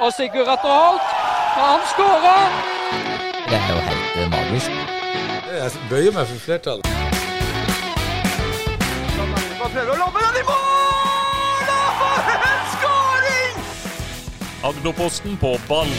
Og Sigurd Atter Holt, han skårer! Det er jo helt eh, magisk. Jeg bøyer meg for flertallet. Prøver å lomme den i mål! Og for en skåring! Agderposten på ball.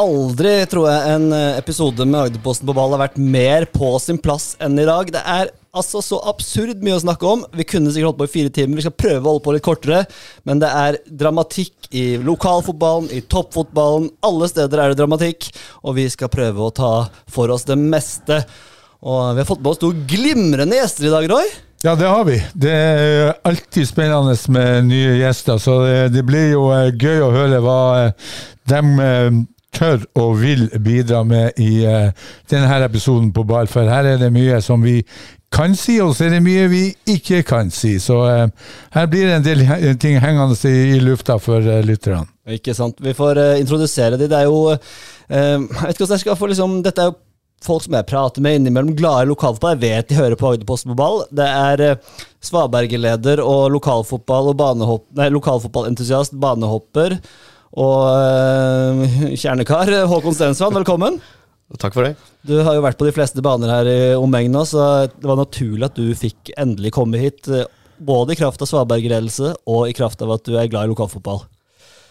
Aldri tror jeg en eh, episode med Agderposten på ball har vært mer på sin plass enn i dag. Det er altså så absurd mye å snakke om. Vi kunne sikkert holdt på i fire timer. Vi skal prøve å holde på litt kortere. Men det er dramatikk i lokalfotballen, i toppfotballen. Alle steder er det dramatikk. Og vi skal prøve å ta for oss det meste. Og vi har fått med oss to glimrende gjester i dag, Roy. Ja, det har vi. Det er alltid spennende med nye gjester, så det, blir jo eh, gøy å høre hva eh, de eh, tør og vil bidra med i uh, denne episoden på Ball, for her er det mye som vi kan si, og så er det mye vi ikke kan si. Så uh, her blir det en del ting hengende i, i lufta for uh, lytterne. Ikke sant. Vi får introdusere de. Det er jo Jeg vet ikke hvordan jeg skal få liksom Dette er jo folk som jeg prater med innimellom, glade lokalfotball. Jeg vet de hører på Agderposten på ball. Det er Svaberget-leder og lokalfotball og banehopp... Nei, lokalfotballentusiast, banehopper og eh, kjernekar Håkon Stensland, velkommen. Takk for det. Du har jo vært på de fleste baner her i omegna, så det var naturlig at du fikk endelig komme hit. eh, Både i kraft av Svaberg-ledelse og i kraft av at du er glad i lokalfotball.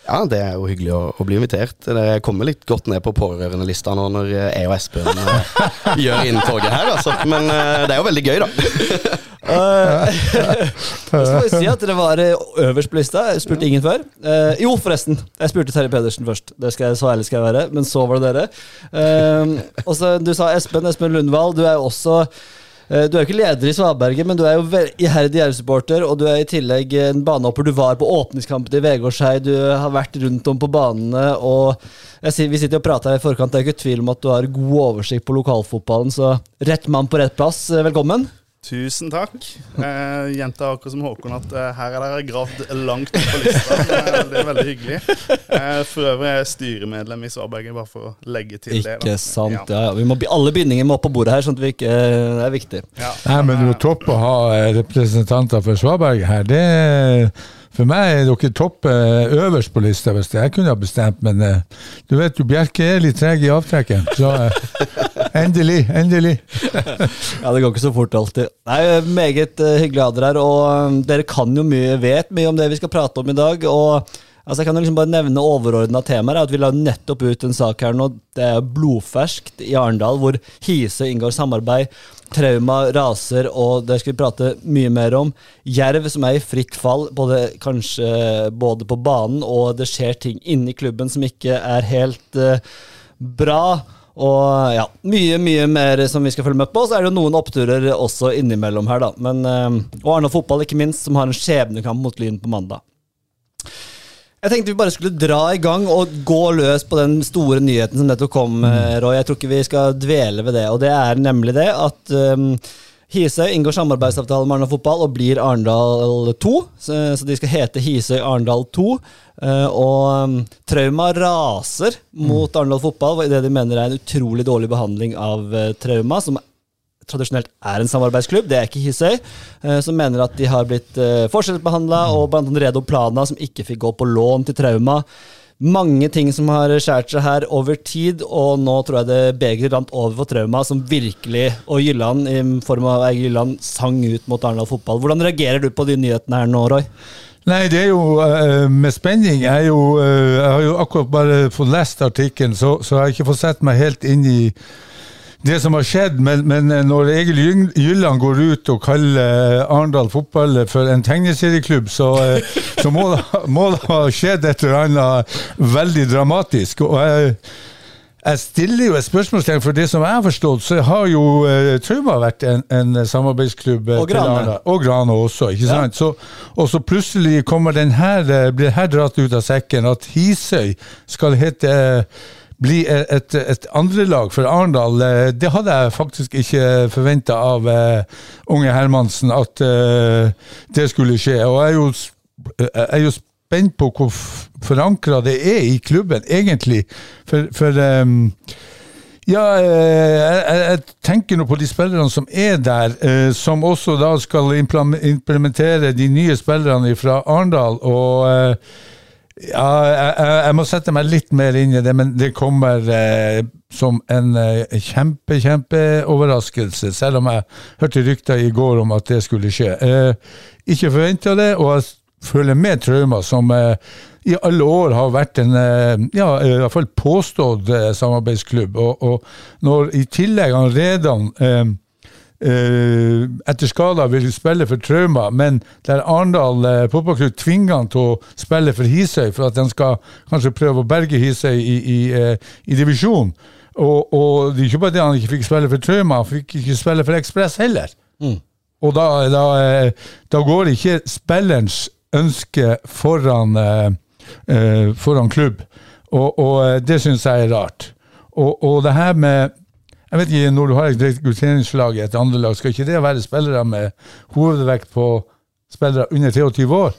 Ja, det er jo hyggelig å, å bli invitert. Det kommer litt godt ned på pårørendelista nå når eh, jeg og Espen eh, gjør inntoget her, altså. Men eh, det er jo veldig gøy, da. Eh, Så må jeg si at dere var eh, øverst på lista. Jeg spurte ingen før. Eh, jo, forresten. Jeg spurte Terje Pedersen først. Det skal jeg, så ærlig skal jeg være. Men så var det dere. Og så Du sa Espen Espen Lundvall. Du er jo også du er jo ikke leder i Svaberget, men du er jo iherdig Jerv-supporter, og du er i tillegg en banehopper. Du var på åpningskampen til Vegårshei, du har vært rundt om på banene, og jeg sier, vi sitter og prater her i forkant, det er ikke tvil om at du har god oversikt på lokalfotballen, så rett mann på rett plass, velkommen. Tusen takk. Eh, Gjentar akkurat som Håkon at eh, her er dere gravd langt opp på lista. Eh, det er veldig hyggelig. Eh, for øvrig er jeg styremedlem i Svarberget, bare for å legge til det. Ikke sant, Ja. ja, ja. Vi må, alle bindinger må opp på bordet her, sånn at vi ikke Det er viktig. Ja. Nei, men det er jo topp å ha eh, representanter for Svaberg her. Det For meg er dere topp eh, øverst på lista, hvis jeg kunne ha bestemt, men eh, du vet jo, Bjerke er litt treg i avtrekken. Så eh, endelig, endelig. Ja, det går ikke så fort alltid. Nei, Meget eh, hyggelig å ha dere her. Og eh, dere kan jo mye, vet mye om det vi skal prate om i dag. og altså, Jeg kan jo liksom bare nevne overordna temaer. er At vi la nettopp ut en sak her nå. Det er blodferskt i Arendal, hvor Hise inngår samarbeid. Trauma raser, og det skal vi prate mye mer om. Jerv som er i fritt fall, både, kanskje både på banen, og det skjer ting inni klubben som ikke er helt uh, bra. Og ja, mye, mye mer som vi skal følge med på. Så er det jo noen oppturer også innimellom her, da. Men, eh, og Arendal Fotball, ikke minst, som har en skjebnekamp mot Lyn på mandag. Jeg tenkte vi bare skulle dra i gang og gå løs på den store nyheten som nettopp kom, eh, Roy. Jeg tror ikke vi skal dvele ved det. Og det er nemlig det at um, Hisøy inngår samarbeidsavtale med Arendal Fotball og blir Arendal 2. Så, så de skal hete Hisøy Arendal 2. Eh, og um, Trauma raser mot Arendal Fotball i det de mener er en utrolig dårlig behandling av eh, Trauma, som tradisjonelt er en samarbeidsklubb, det er ikke Hisøy, eh, som mener at de har blitt forskjellsbehandla, og annet Redo Plana, som ikke fikk gå på lån til Trauma. Mange ting som har skjært seg her over tid, og nå tror jeg det begeret rant over for Trauma, som virkelig, og Gylland, i form av Eirik Gylland, sang ut mot Arendal fotball. Hvordan reagerer du på de nyhetene her nå, Roy? Nei, det er jo uh, med spenning. Jeg, jo, uh, jeg har jo akkurat bare fått lest artikkelen, så, så jeg har ikke fått sett meg helt inn i det som har skjedd, men, men eh, når Egil Gylland går ut og kaller eh, Arendal fotball for en tegneserieklubb, så, eh, så må, må det ha skjedd et eller annet veldig dramatisk. Og jeg, jeg stiller jo et spørsmålstegn, for det som jeg har forstått, så har jo eh, Trauma vært en, en samarbeidsklubb Og Grane. Og Grane også, ikke Ja. sant? Så, og så plutselig kommer den her, blir her dratt ut av sekken, at Hisøy skal hete eh, bli et, et andrelag for Arendal. Eh, Det hadde jeg faktisk ikke forventa av uh, unge Hermansen, at uh, det skulle skje. Og jeg er jo, jeg er jo spent på hvor forankra det er i klubben, egentlig. For, for um, Ja, jeg, jeg- tenker nå på de spillerne som er der, som også da skal implementere de nye spillerne fra Arendal. Og ja, jeg, jeg, må sette meg litt mer inn i det, men det kommer eh, som en eh, kjempe, kjempeoverraskelse, selv om jeg hørte rykter i går om at det skulle skje. Eh, ikke forventa det, og jeg føler med traumer som eh, i alle år har vært en eh, ja, i hvert fall påstått eh, samarbeidsklubb. Og, og når i tillegg han Redan etter skala vil spille for Trauma, men der Arendal uh, fotballklubb tvinger han til å spille for Hisøy for at de skal kanskje prøve å berge Hisøy i, i, eh, i divisjon. Og, og det er ikke bare det han ikke fikk spille for Trauma, han fikk ikke spille for Ekspress heller. Og da, da, eh, da går ikke spillerens ønske foran, eh, eh, foran klubb. Og, og eh, det syns jeg er rart. Og, og det her med jeg vet ikke, Når du har et rekrutteringslag i et andre lag, skal ikke det være spillere med hovedvekt på spillere under 23 år?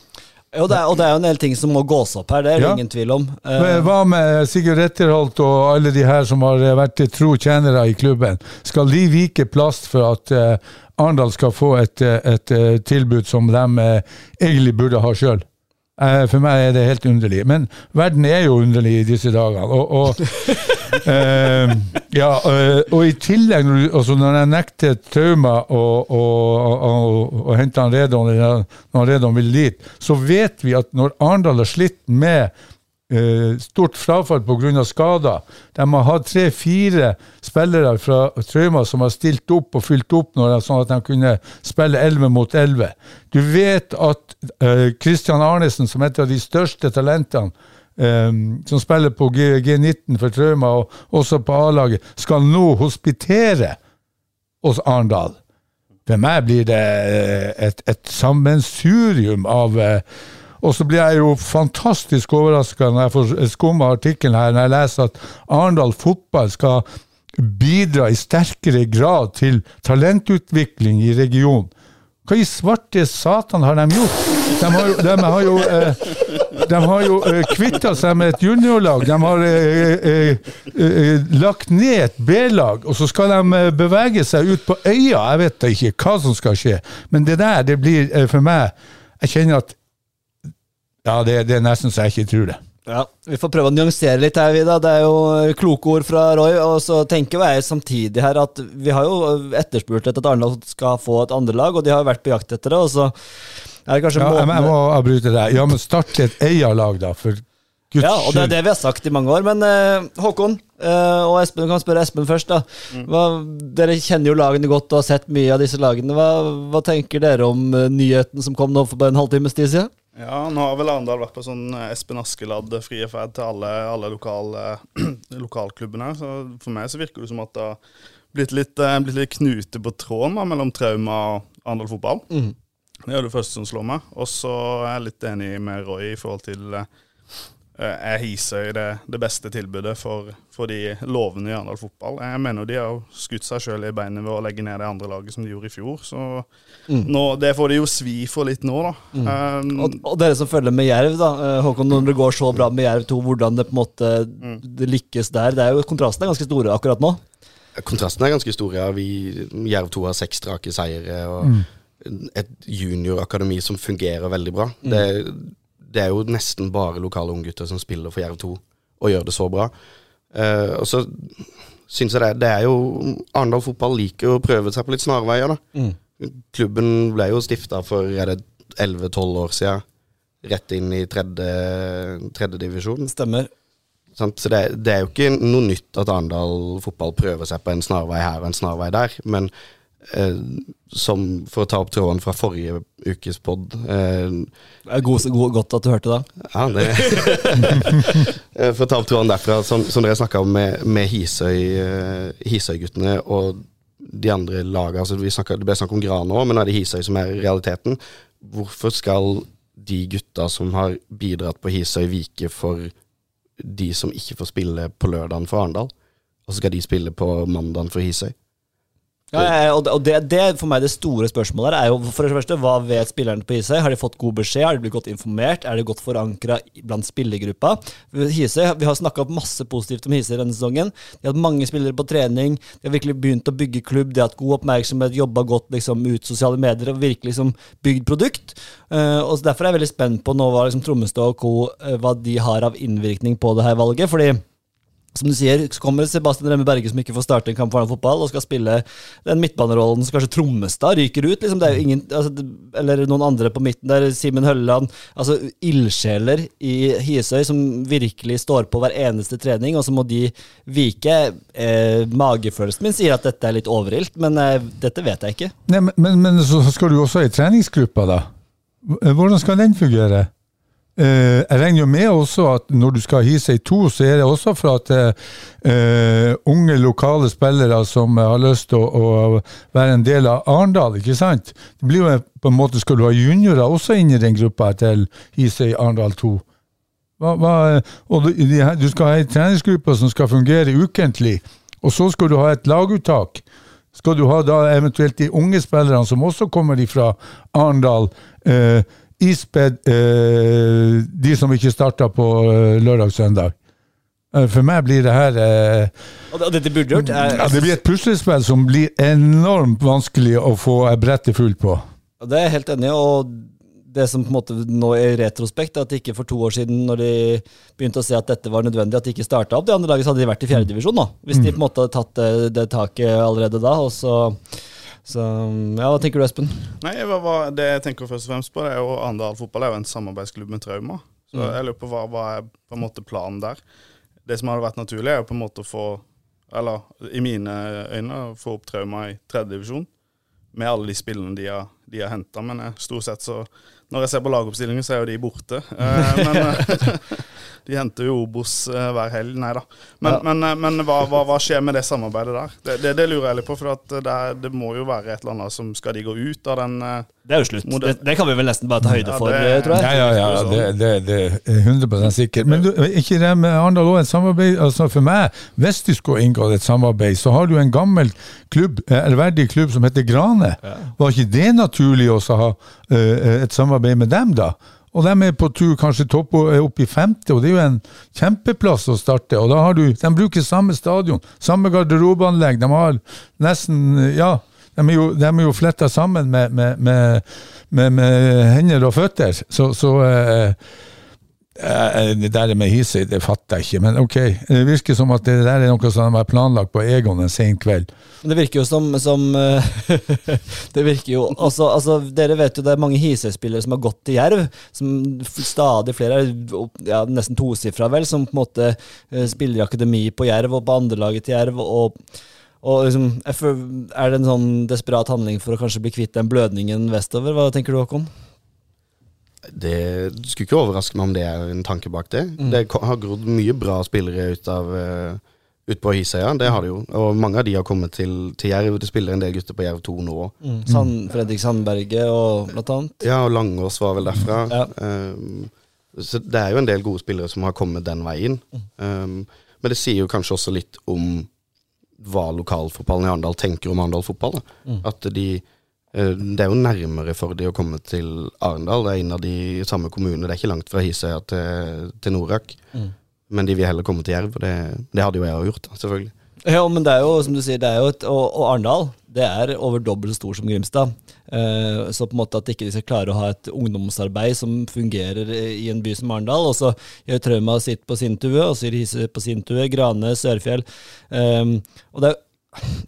Jo, det er, og det er jo en del ting som må gås opp her, det er det Ja. ingen tvil om. Eh, Men Hva med Sigurd Retterholt og alle de her som har vært tro tjenere i klubben? Skal de vike plass for at eh, Arendal skal få et, eh, et, tilbud som de egentlig burde ha sjøl? for meg er det helt underlig. Men verden er jo underlig i disse dagene. Og, og, eh, ja, eh, og i tillegg, altså når jeg nekter Trauma å, å, å, å hente han Redon når Redon vil dit, så vet vi at når Arendal har slitt med eh, stort frafall pga. skader. De har hatt tre-fire spillere fra Trauma som har stilt opp og fylt opp når sånn at de kunne spille 11 mot 11. Du vet at eh, Christian Arnesen, som er et av de største talentene, eh, som spiller på G G19 for Trauma og også på A-laget, skal nå hospitere hos Arendal. For meg blir det eh, et, et sammensurium av eh, Og så blir jeg jo fantastisk overraska når jeg får skumma artikkelen her, når jeg leser at Arendal fotball skal bidra i sterkere grad til talentutvikling i regionen. Hva i svarte satan har de gjort? De har de har jo, eh, de har jo eh, kvitta seg med et juniorlag. De har eh, eh, eh, lagt ned et B-lag, og så skal de eh, bevege seg ut på øya. Jeg vet ikke hva som skal skje, men det der, det blir eh, for meg Jeg kjenner at Ja, det, det er nesten så jeg ikke tror det. Ja, Vi får prøve å nyansere litt her, Vida. Det er jo kloke ord fra Roy. Og så tenker jeg samtidig her at vi har jo etterspurt etter at Arendal skal få et andrelag, og de har jo vært på jakt etter det. Og så er det kanskje Ja, jeg, jeg må avbryte deg. Ja, men start et eierlag, da, for guds Ja, og det er det vi har sagt i mange år. Men eh, Håkon eh, og Espen, kan spørre Espen først. da. Hva, dere kjenner jo lagene godt og har sett mye av disse lagene. Hva, hva tenker dere om eh, nyheten som kom nå for bare en halvtimes tid siden? Ja, nå har vel Arendal vært på sånn eh, Espen Askeladd frie ferd til alle, alle lokal, eh, lokalklubbene. Så for meg så virker det som at det har blitt litt, eh, blitt litt knute på tråden da, mellom Trauma og Arendal fotball. Det er det første som slår meg. Og så er jeg litt enig med Roy i forhold til eh, Er Hisøy det, det beste tilbudet for, for de lovende i Arendal fotball? Jeg mener de har skutt seg sjøl i beinet ved å legge ned det andre laget som de gjorde i fjor. Så nå, det får de jo svi for litt nå, da. Um, Og, og dere som følger med Jerv, da. eh, Håkon, når det går så bra med Jerv 2, hvordan det på en måte det lykkes der. Det er jo Kontrastene er ganske store akkurat nå. Kontrasten er ganske stor. Ja. Vi, Jerv 2 har seks strake seire. og Et juniorakademi som fungerer veldig bra. Det, det er jo nesten bare lokale unggutter som spiller for Jerv 2, og gjør det så bra. Uh, og så syns jeg det, det er jo Arendal fotball liker å prøve seg på litt snarveier, da. Klubben ble jo stifta for er det 11-12 år siden. Rett inn i tredje, tredje divisjon. Stemmer. Så det, det er jo ikke noe nytt at Arendal fotball prøver seg på en snarvei her og en snarvei der. Men som for å ta opp tråden fra forrige ukes pod eh, Det er god, god, godt at du hørte det. ja, det Eh, For å ta opp tråden derfra, som, som dere snakka om med, med Hisøy, eh, Hisøy-guttene og de andre lagene. Altså vi det ble snakk om Gran òg, men nå er det Hisøy som er realiteten. Hvorfor skal de gutta som har bidratt på Hisøy, vike for de som ikke får spille på lørdagen for Arendal? Og så skal de spille på mandagen for Hisøy? Ja, ja, og det, det, for meg det store spørsmålet er jo for det første, hva vet spillerne på Hisøy? Har de fått god beskjed? Har de blitt godt informert? Er de godt forankra blant spillergruppa? Hisøy, Vi har snakka masse positivt om Hisøy denne sesongen. De har hatt mange spillere på trening. De har virkelig begynt å bygge klubb. De har hatt god oppmerksomhet, jobba godt liksom, ut sosiale medier og virkelig liksom, bygd produkt. Uh, og Derfor er jeg veldig spent på nå hva liksom, Trommestad og co. Uh, hva de har av innvirkning på det her valget. fordi som du sier, så kommer Sebastian Remme Berge som ikke får starte en kamp foran fotball, og skal spille den midtbanerollen som kanskje Trommestad ryker ut. Liksom. Det er jo ingen, altså, eller noen andre på midten der. Simen Hølleland. Altså ildsjeler i Hisøy som virkelig står på hver eneste trening, og så må de vike. Eh, magefølelsen min sier at dette er litt overilt, men eh, dette vet jeg ikke. Nei, men, men, så skal du også i treningsgruppa, da. Hvordan skal den fungere? Uh, jeg regner jo med også at når du skal hisse i to, så er det også for at uh, unge, lokale spillere som har lyst til å, å, være en del av Arendal, ikke sant? Det blir jo på en måte, Skal du ha juniorer også inn i den gruppa til Hisøy Arendal 2? Hva, hva, og du, du skal ha ei treningsgruppe som skal fungere ukentlig, og så skal du ha et laguttak. Skal du ha da eventuelt de unge spillerne som også kommer fra Arendal? Uh, ispedd eh, de som ikke starta på eh, lørdag-søndag. Eh, for meg blir det her eh, Og dette burde gjort er, ja, Det blir et puslespill som blir enormt vanskelig å få brettet fullt på. Det er jeg helt enig i. og det som på en måte nå i retrospekt, er at ikke for to år siden, når de begynte å se at dette var nødvendig, at de ikke starta opp. De andre laget, så hadde de vært i fjerdedivisjon nå, hvis de på en måte hadde tatt det, det taket allerede da. og så så ja, Hva tenker du, Espen? Nei, Det jeg tenker først og fremst på, det er jo Arendal fotball er jo en samarbeidsklubb med Trauma. Så mm. jeg lurer på hva, hva, er på en måte planen der. Det som hadde vært naturlig, er jo på en måte å få Eller i mine øyne få opp Trauma i tredjedivisjon. Med alle de spillene de har, de har henta. Men eh, stort sett så Når jeg ser på lagoppstillingen, så er jo de borte. Eh, men eh, De henter jo Obos uh, hver helg. Nei da. Men, ja. men, uh, men hva, hva, hva, skjer med det samarbeidet der? Det, det, det lurer jeg litt på. For det, det, må jo være et eller annet som Skal de gå ut av den uh, Det er jo slutt. Det, det, kan vi vel nesten bare ta høyde for, ja, tror jeg. Ja, ja, ja. Det, er 100% sikkert. Men du, ikke det med Arendal òg et samarbeid? Altså For meg, hvis du skulle inngå et samarbeid, så har du en gammel klubb, ærverdig klubb som heter Grane. Var ikke det naturlig også å ha et samarbeid med dem, da? Og de er på tur kanskje topp opp i femte, og det er jo en kjempeplass å starte. Og da har du, De bruker samme stadion, samme garderobeanlegg. De har nesten Ja, de er jo, de er jo fletta sammen med, med, med, med, hender og føtter. Så, så eh, det der med Hisøy, det fatter jeg ikke, men ok. Det virker som at det der er noe som har vært planlagt på Egon en sen kveld. Det virker jo som, som eh, Det virker jo også, altså, Dere vet jo det er mange Hisøy-spillere som har gått til Jerv. Som stadig flere, ja, nesten tosifra vel, som på en måte eh, spiller i akademi på Jerv og på andrelaget til Jerv. og og liksom, Er det en sånn desperat handling for å kanskje bli kvitt den blødningen vestover? Hva tenker du, Håkon? Det skulle ikke overraske meg om det er en tanke bak det. Mm. Det har grodd mye bra spillere ut, av, uh, ut på Hisøya, det har det jo. Og mange av de har kommet til, til Jerv. Det spiller en del gutter på Jerv 2 nå òg. Mm. Sand, Fredrik Sandberget og blant annet. Ja, og Langås var vel derfra. Ja. Um, så det er jo en del gode spillere som har kommet den veien. Mm. Um, men det sier jo kanskje også litt om hva lokalfotballen i Arendal tenker om Arendal fotball. Mm. At de Eh, det er jo nærmere for de å komme til Arendal. Det er av de samme kommunene. Det er ikke langt fra Hisøya til, til Norak. Mm. Men de vil heller komme til Jerv, det, det hadde jo jeg òg gjort, selvfølgelig. Ja, men det er jo som du sier, det er jo et, og, og Arendal det er over dobbelt så stor som Grimstad. Eh, så på en måte at ikke de skal klare å ha et ungdomsarbeid som fungerer i en by som Arendal. Og så gjør Trauma sitt på sin tue, og så gjør Hisøy på sin tue, Grane, Sørfjell. Eh, og det er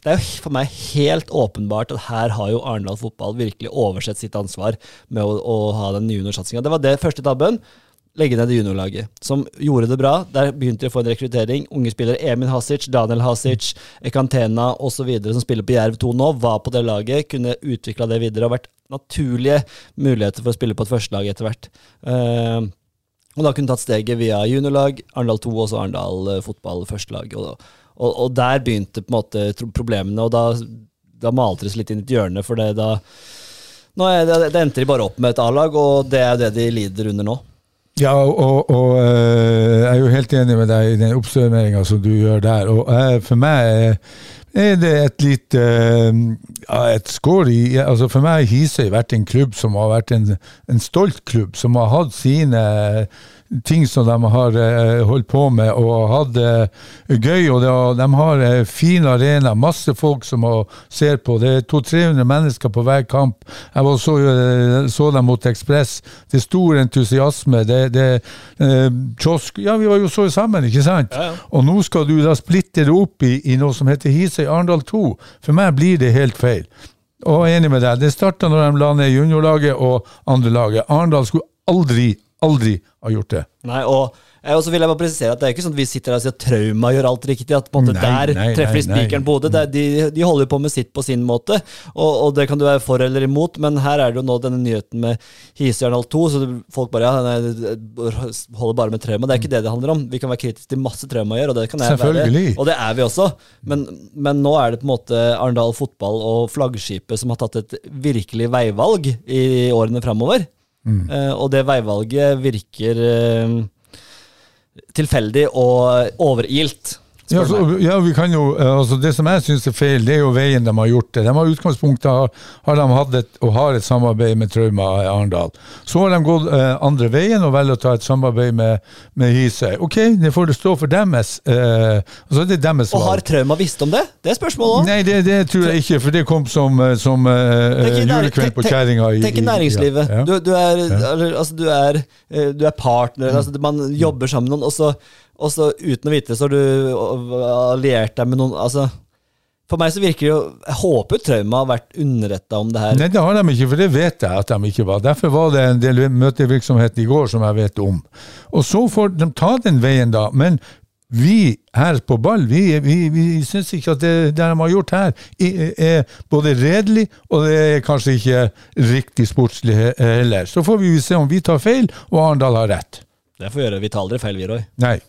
det er jo for meg helt åpenbart at her har jo Arendal fotball virkelig oversett sitt ansvar med å, å ha den juniorsatsinga. Det var det første tabben. Legge ned det juniorlaget, som gjorde det bra. Der begynte de å få en rekruttering. Unge spillere. Emin Hasic, Daniel Hasic, Ekantena osv. som spiller på Jerv 2 nå, var på det laget. Kunne utvikla det videre og vært naturlige muligheter for å spille på et førstelag etter hvert. Uh, og da kunne tatt steget via juniorlag, Arendal 2 og så Arendal uh, fotball førstelag. Og da og, og, der begynte på en måte problemene, og da, da malte det seg litt inn i et hjørne. For det da er det, det endte de bare opp med et A-lag, og det er det de lider under nå. Ja, og, og uh, jeg er jo helt enig med deg i den oppsummeringa som du gjør der. Og uh, for meg, er det et lite eh, et skår i altså For meg har Hisøy vært en klubb som har vært en, en stolt klubb, som har hatt sine ting som de har eh, holdt på med og hatt det gøy. og De har eh, fin arena, masse folk som ser på. Det er 200-300 mennesker på hver kamp. Jeg var så, eh, så dem mot Ekspress. Det er stor entusiasme. Det, det eh, kiosk Ja, vi var jo så sammen, ikke sant? Ja, ja. Og nå skal du da splitte det opp i, i noe som heter Hisøy Arendal 2. For meg blir det helt feil. Og jeg er enig med deg. Det starta når de la ned juniorlaget og andrelaget. Arendal skulle aldri, aldri ha gjort det. Nei, og eh, og så vil jeg bare presisere at Det er ikke sånn at vi sitter der og sier at Trauma gjør alt riktig. At på en måte Nei, der nei, treffer de spikeren på hodet. De, de holder på med sitt på sin måte, og, og det kan du være for eller imot. Men her er det jo nå denne nyheten med Hisjernal 2, så folk bare ja, nei, holder bare med Trauma. Det er ikke det det handler om. Vi kan være kritiske til masse Trauma gjør, og det kan jeg være. Og det er vi også. Men, men nå er det på en måte Arendal fotball og flaggskipet som har tatt et virkelig veivalg i årene framover. Mm. Eh, og det veivalget virker eh, tilfeldig og overilt. Ja, så, ja, vi kan jo, eh, altså Det som jeg syns er feil, det er jo veien de har gjort det. De har utgangspunktet har, har de hatt et, og har et samarbeid med Trauma i Arendal. Så har de gått eh, andre veien og velger å ta et samarbeid med, med Hisøy. Ok, det får det stå for deres eh, altså det er deres Og har valg. Trauma visst om det? Det er spørsmålet òg. Nei, det, det tror jeg ikke, for det kom som, eh, som eh, julekveld på kjerringa. Tenk i næringslivet. Ja, ja. Du, du, er, altså, du, er, eh, du er partner, altså, man jobber sammen med noen, og så, og så uten å vite det, så har du alliert deg med noen altså, For meg så virker det jo Jeg håper Trauma har vært underretta om det her. Nei, det har de ikke, for det vet jeg at de ikke var. Derfor var det en del møtevirksomhet i går som jeg vet om. Og så får de ta den veien, da. Men vi her på ball, vi, vi, vi syns ikke at det, det de har gjort her, er både redelig, og det er kanskje ikke riktig sportslig heller. Så får vi se om vi tar feil, og Arendal har rett. Det får gjøre. Vi tar aldri feil, vi, Roy. Nei.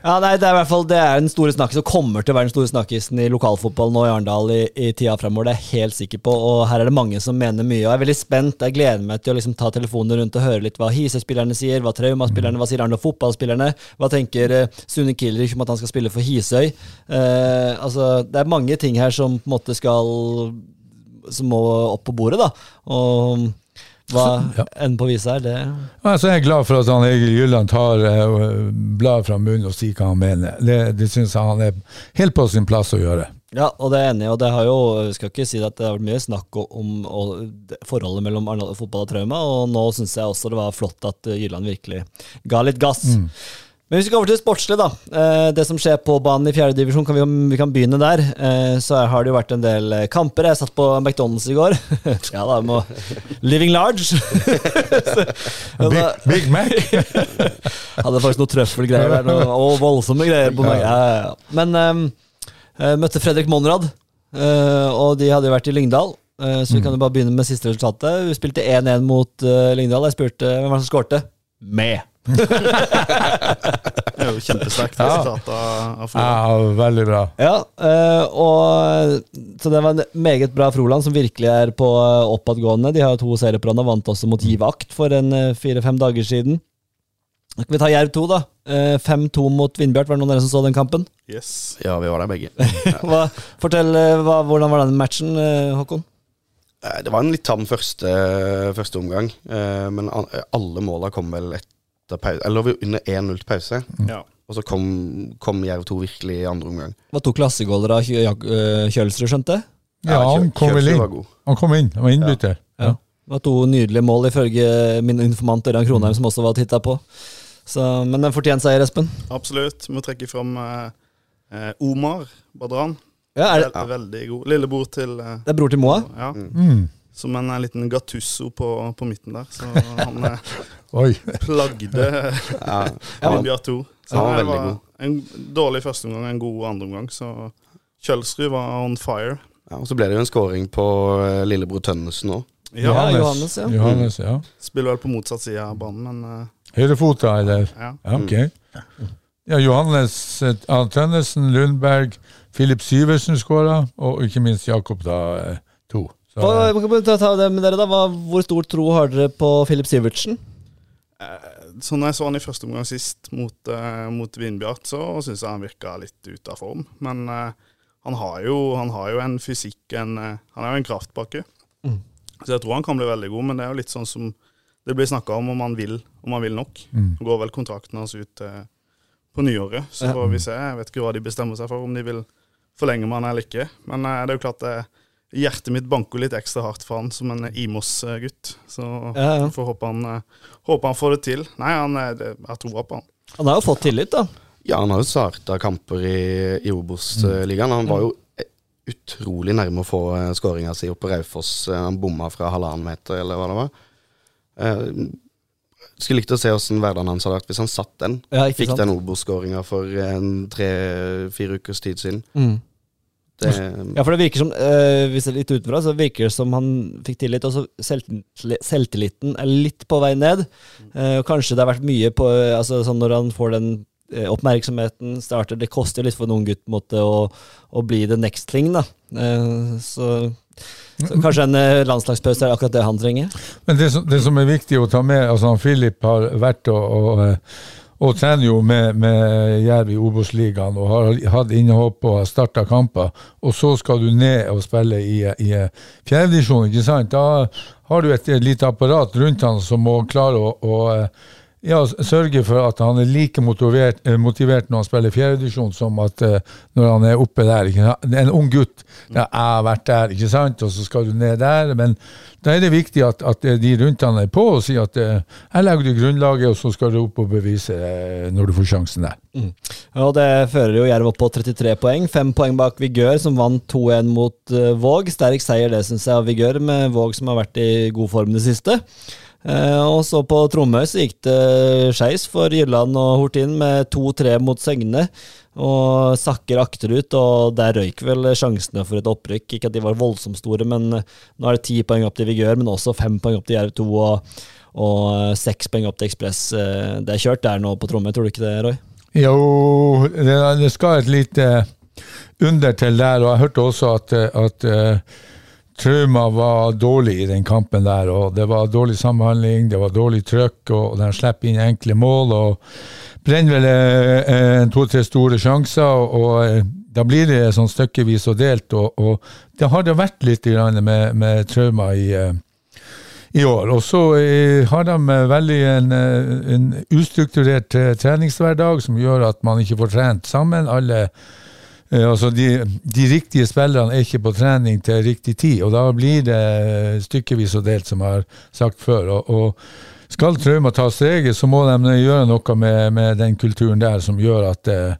Ja, nei, Det er i hvert fall Det er den store snakkisen, og kommer til å være den store snakkisen i lokalfotball nå i Arendal i, i tida fremover. Det er jeg helt sikker på. Og her er det mange som mener mye. Og jeg er veldig spent. Jeg gleder meg til å liksom ta telefonen rundt og høre litt hva Hisøy-spillerne sier, hva Trauma-spillerne, hva sier Arendal fotballspillerne, hva tenker uh, Sune Kilrich om at han skal spille for Hisøy. Uh, altså, det er mange ting her som på en måte skal Som må opp på bordet, da. Og hva ja. enden på viset er, det Altså, jeg er glad for at han Egil Gylland tar eh, bladet fra munnen og sier hva han mener. Det, det syns jeg han er helt på sin plass å gjøre. Ja, og det er enig. Og det har jo, jeg skal ikke si at det har vært mye snakk om og, forholdet mellom Arendal fotball og Trauma, og nå syns jeg også det var flott at Gylland virkelig ga litt gass. Men hvis vi går over til det sportslige, da. Eh, det som skjer på banen i fjerde divisjon, kan vi, vi kan begynne der. Eh, så har det jo vært en del eh, kamper. Jeg satt på McDonald's i går. ja da, må Living large. Big, Big Mac! hadde faktisk noe trøffelgreier der, noe, og voldsomme greier på meg. Ja, ja. Men um, møtte Fredrik Monrad, og de hadde jo vært i Lyngdal. så vi kan jo bare begynne med siste resultatet. Vi spilte 1-1 mot Lyngdal. Jeg spurte hvem var det som skårte. Med. Det er jo kjempesterkt Ja. resultat av, av Flora. Ja, veldig bra. Ja, eh, og Så det var en meget bra Froland, som virkelig er på eh, oppadgående. De har jo to serier på rad og vant også mot Giv Akt for en eh, fire-fem dager siden. Så kan vi ta Jerv 2, da. Eh, 5-2 mot Vindbjart. Var det noen av dere som så den kampen? Yes. Ja, vi var der begge. Hva, fortell, hva, hvordan var den matchen, Håkon? Eh, Det var en litt tam første, første omgang, eh, men alle måla kom vel etter pause. Eller vi var under 1-0 til pause, Ja. og så kom, kom Jerv 2 virkelig i andre omgang. Det var to klassegåler av øh, Kjølsrud, skjønte Ja, Ja, han kom vel inn. Han kom inn, han var innbytter. Ja. Det var to nydelige mål, ifølge min informant Ørjan Kronheim, som også var titta på. Så, men en fortjent seier, Espen. Absolutt. Må trekke fram eh, eh, Omar Badran. Ja, er det, Vel- Veldig god. Lillebror til eh, det er bror til Moa? Ja. Mm. Som en eh, liten Gattusso på, på midten der. Så han eh, Oi. plagde Vindbjart 2. Så ja, det var en dårlig førsteomgang og en god andreomgang. Så Kjølsrud var on fire. ja, og så ble det jo en scoring på eh, lillebror Tønnesen òg. Ja, Johannes, ja. Johannes, ja. Spiller vel på motsatt side av banen, men uh, Høyrefota, eller? ja. Ja, ok. Ja, Johannes uh, Tønnesen, Lundberg, Filip Syversen skåra, og ikke minst Jakob, da, Uh, to. Så, Hva, hva ta det med dere da? Hva, hvor stor tro har dere på Filip Sivertsen? Eh, sånn jeg så han i første omgang sist mot, uh, mot Vindbjart, så syns jeg han virka litt ute av form. Men uh, han, har jo, han, har jo, en fysikk, en, uh, han er jo en kraftpakke. Mm. Så jeg tror han kan bli veldig god, men det er jo litt sånn som det blir snakka om om han vil, om han vil nok. Mm. Nå går vel kontrakten hans ut på nyåret, så får vi se. Jeg vet ikke hva de bestemmer seg for, om de vil forlenge med han eller ikke. Men det er jo klart det hjertet mitt banker litt ekstra hardt for han som en Imos-gutt. Så ja, ja. får håpe han, eh, håpe han, får det til. Nei, han er, jeg har troa på han. Han har jo fått tillit, da. Ja, han har jo starta kamper i, i Obos-ligaen. Han var jo utrolig nærme å få uh, skåringa si oppe på Raufoss. Han bomma fra halvannen meter, eller hva det var. Jeg skulle likt å se åssen hverdagen hans hadde vært hvis han satt den. Ja, Fikk sant? den Obos-skåringa for tre-fire ukers tid siden. Mm. Det, ja, for det virker som, uh, hvis det er litt utenfra, så virker det som han fikk tillit, og så selvtilliten er litt på vei ned. Uh, kanskje det har vært mye på altså, sånn Når han får den uh, oppmerksomheten, starter Det koster litt for en ung gutt måte, å, å, bli the next thing, da. så, så kanskje en landslagspause er akkurat det han trenger. Men det som, det som, er viktig å ta med, altså Philip har vært og, og og trener jo med, med Jerv i Obos-ligaen og har hatt innhopp og har starta kamper. Og så skal du ned og spille i, i fjerdedivisjon, ikke sant. Da har du et, et lite apparat rundt han som må klare å, å ja, sørge for at han er like motivert, eh, motivert når han spiller fjerdedivisjon, som at uh, når han er oppe der. En ung gutt. Ja, 'Jeg har vært der', ikke sant, og så skal du ned der. Men da er det viktig at, at de rundt han er på og sier at uh, 'jeg legger du grunnlaget, og så skal du opp og bevise uh, når du får sjansen der'. Mm. Ja, og Det fører jo Jerv opp på 33 poeng. Fem poeng bak Vigør, som vant 2-1 mot Våg. Sterk seier, det syns jeg, av Vigør, med Våg som har vært i god form det siste. Eh, og så på Tromøy så gikk det skeis for Jylland og Hortin med 2-3 mot Søgne. Og sakker akterut, og der røyk vel sjansene for et opprykk. Ikke at de var voldsomt store, men nå er det ti poeng opp til Vigør, men også fem poeng opp til Jerv 2 og, og seks poeng opp til Ekspress. Eh, det er kjørt der nå på Tromøy, tror du ikke det, Roy? Jo, det, skal et lite under til der, og jeg hørte også at, at Trauma var dårlig i den kampen der. og Det var dårlig samhandling, det var dårlig trøkk, og de slipper inn enkle mål. og Brenner vel eh, to-tre store sjanser, og, eh, da blir det sånn stykkevis og delt. og, og Det har det vært litt med, med trauma i, eh, i år. Og så har de veldig en, en ustrukturert treningshverdag som gjør at man ikke får trent sammen. alle Eh, altså de, de, riktige spillerne er ikke på trening til riktig tid, og da blir det stykkevis og delt, som jeg har sagt før. og, og skal Trauma ta steget, så må de gjøre noe med, med, den kulturen der som gjør at eh,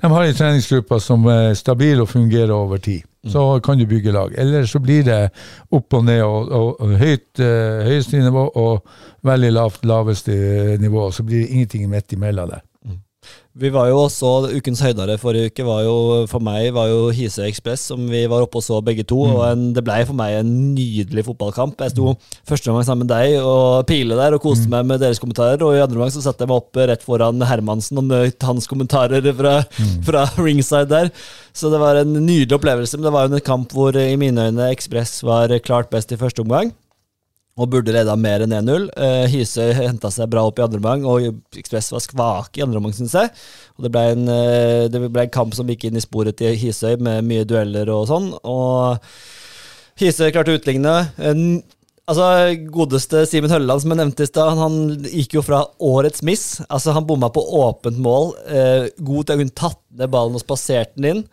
de har en treningsgruppe som er stabil og fungerer over tid. Mm. Så kan du bygge lag. Eller så blir det opp og ned og, og, og høyt eh, høyeste nivå og veldig lavt laveste nivå. Så blir det ingenting midt imellom der. Vi var jo også, Ukens høydere forrige uke var jo, for meg var jo Hise Ekspress, som vi var oppe og så begge to. Mm. og en, Det ble for meg en nydelig fotballkamp. Jeg sto første gang sammen med deg og Pile der og koste mm. meg med deres kommentarer. Og i andre gang så satte jeg meg opp rett foran Hermansen og nøt hans kommentarer fra, mm. fra ringside der. Så det var en nydelig opplevelse. Men det var jo en kamp hvor i mine øyne Ekspress var klart best i første omgang og burde leda mer enn 1-0. Uh, Hisøy henta seg bra opp i andre omgang, og Ekspress var svake i andre omgang, syns jeg. Og det ble, en, uh, det ble, en, kamp som gikk inn i sporet til Hisøy, med mye dueller og sånn. Og Hisøy klarte å utligne. Altså, Godeste Simen Hølleland, som jeg nevnte i stad, han gikk jo fra årets miss. Altså, Han bomma på åpent mål. Uh, god til å kunne tatt ned ballen og spasert den inn.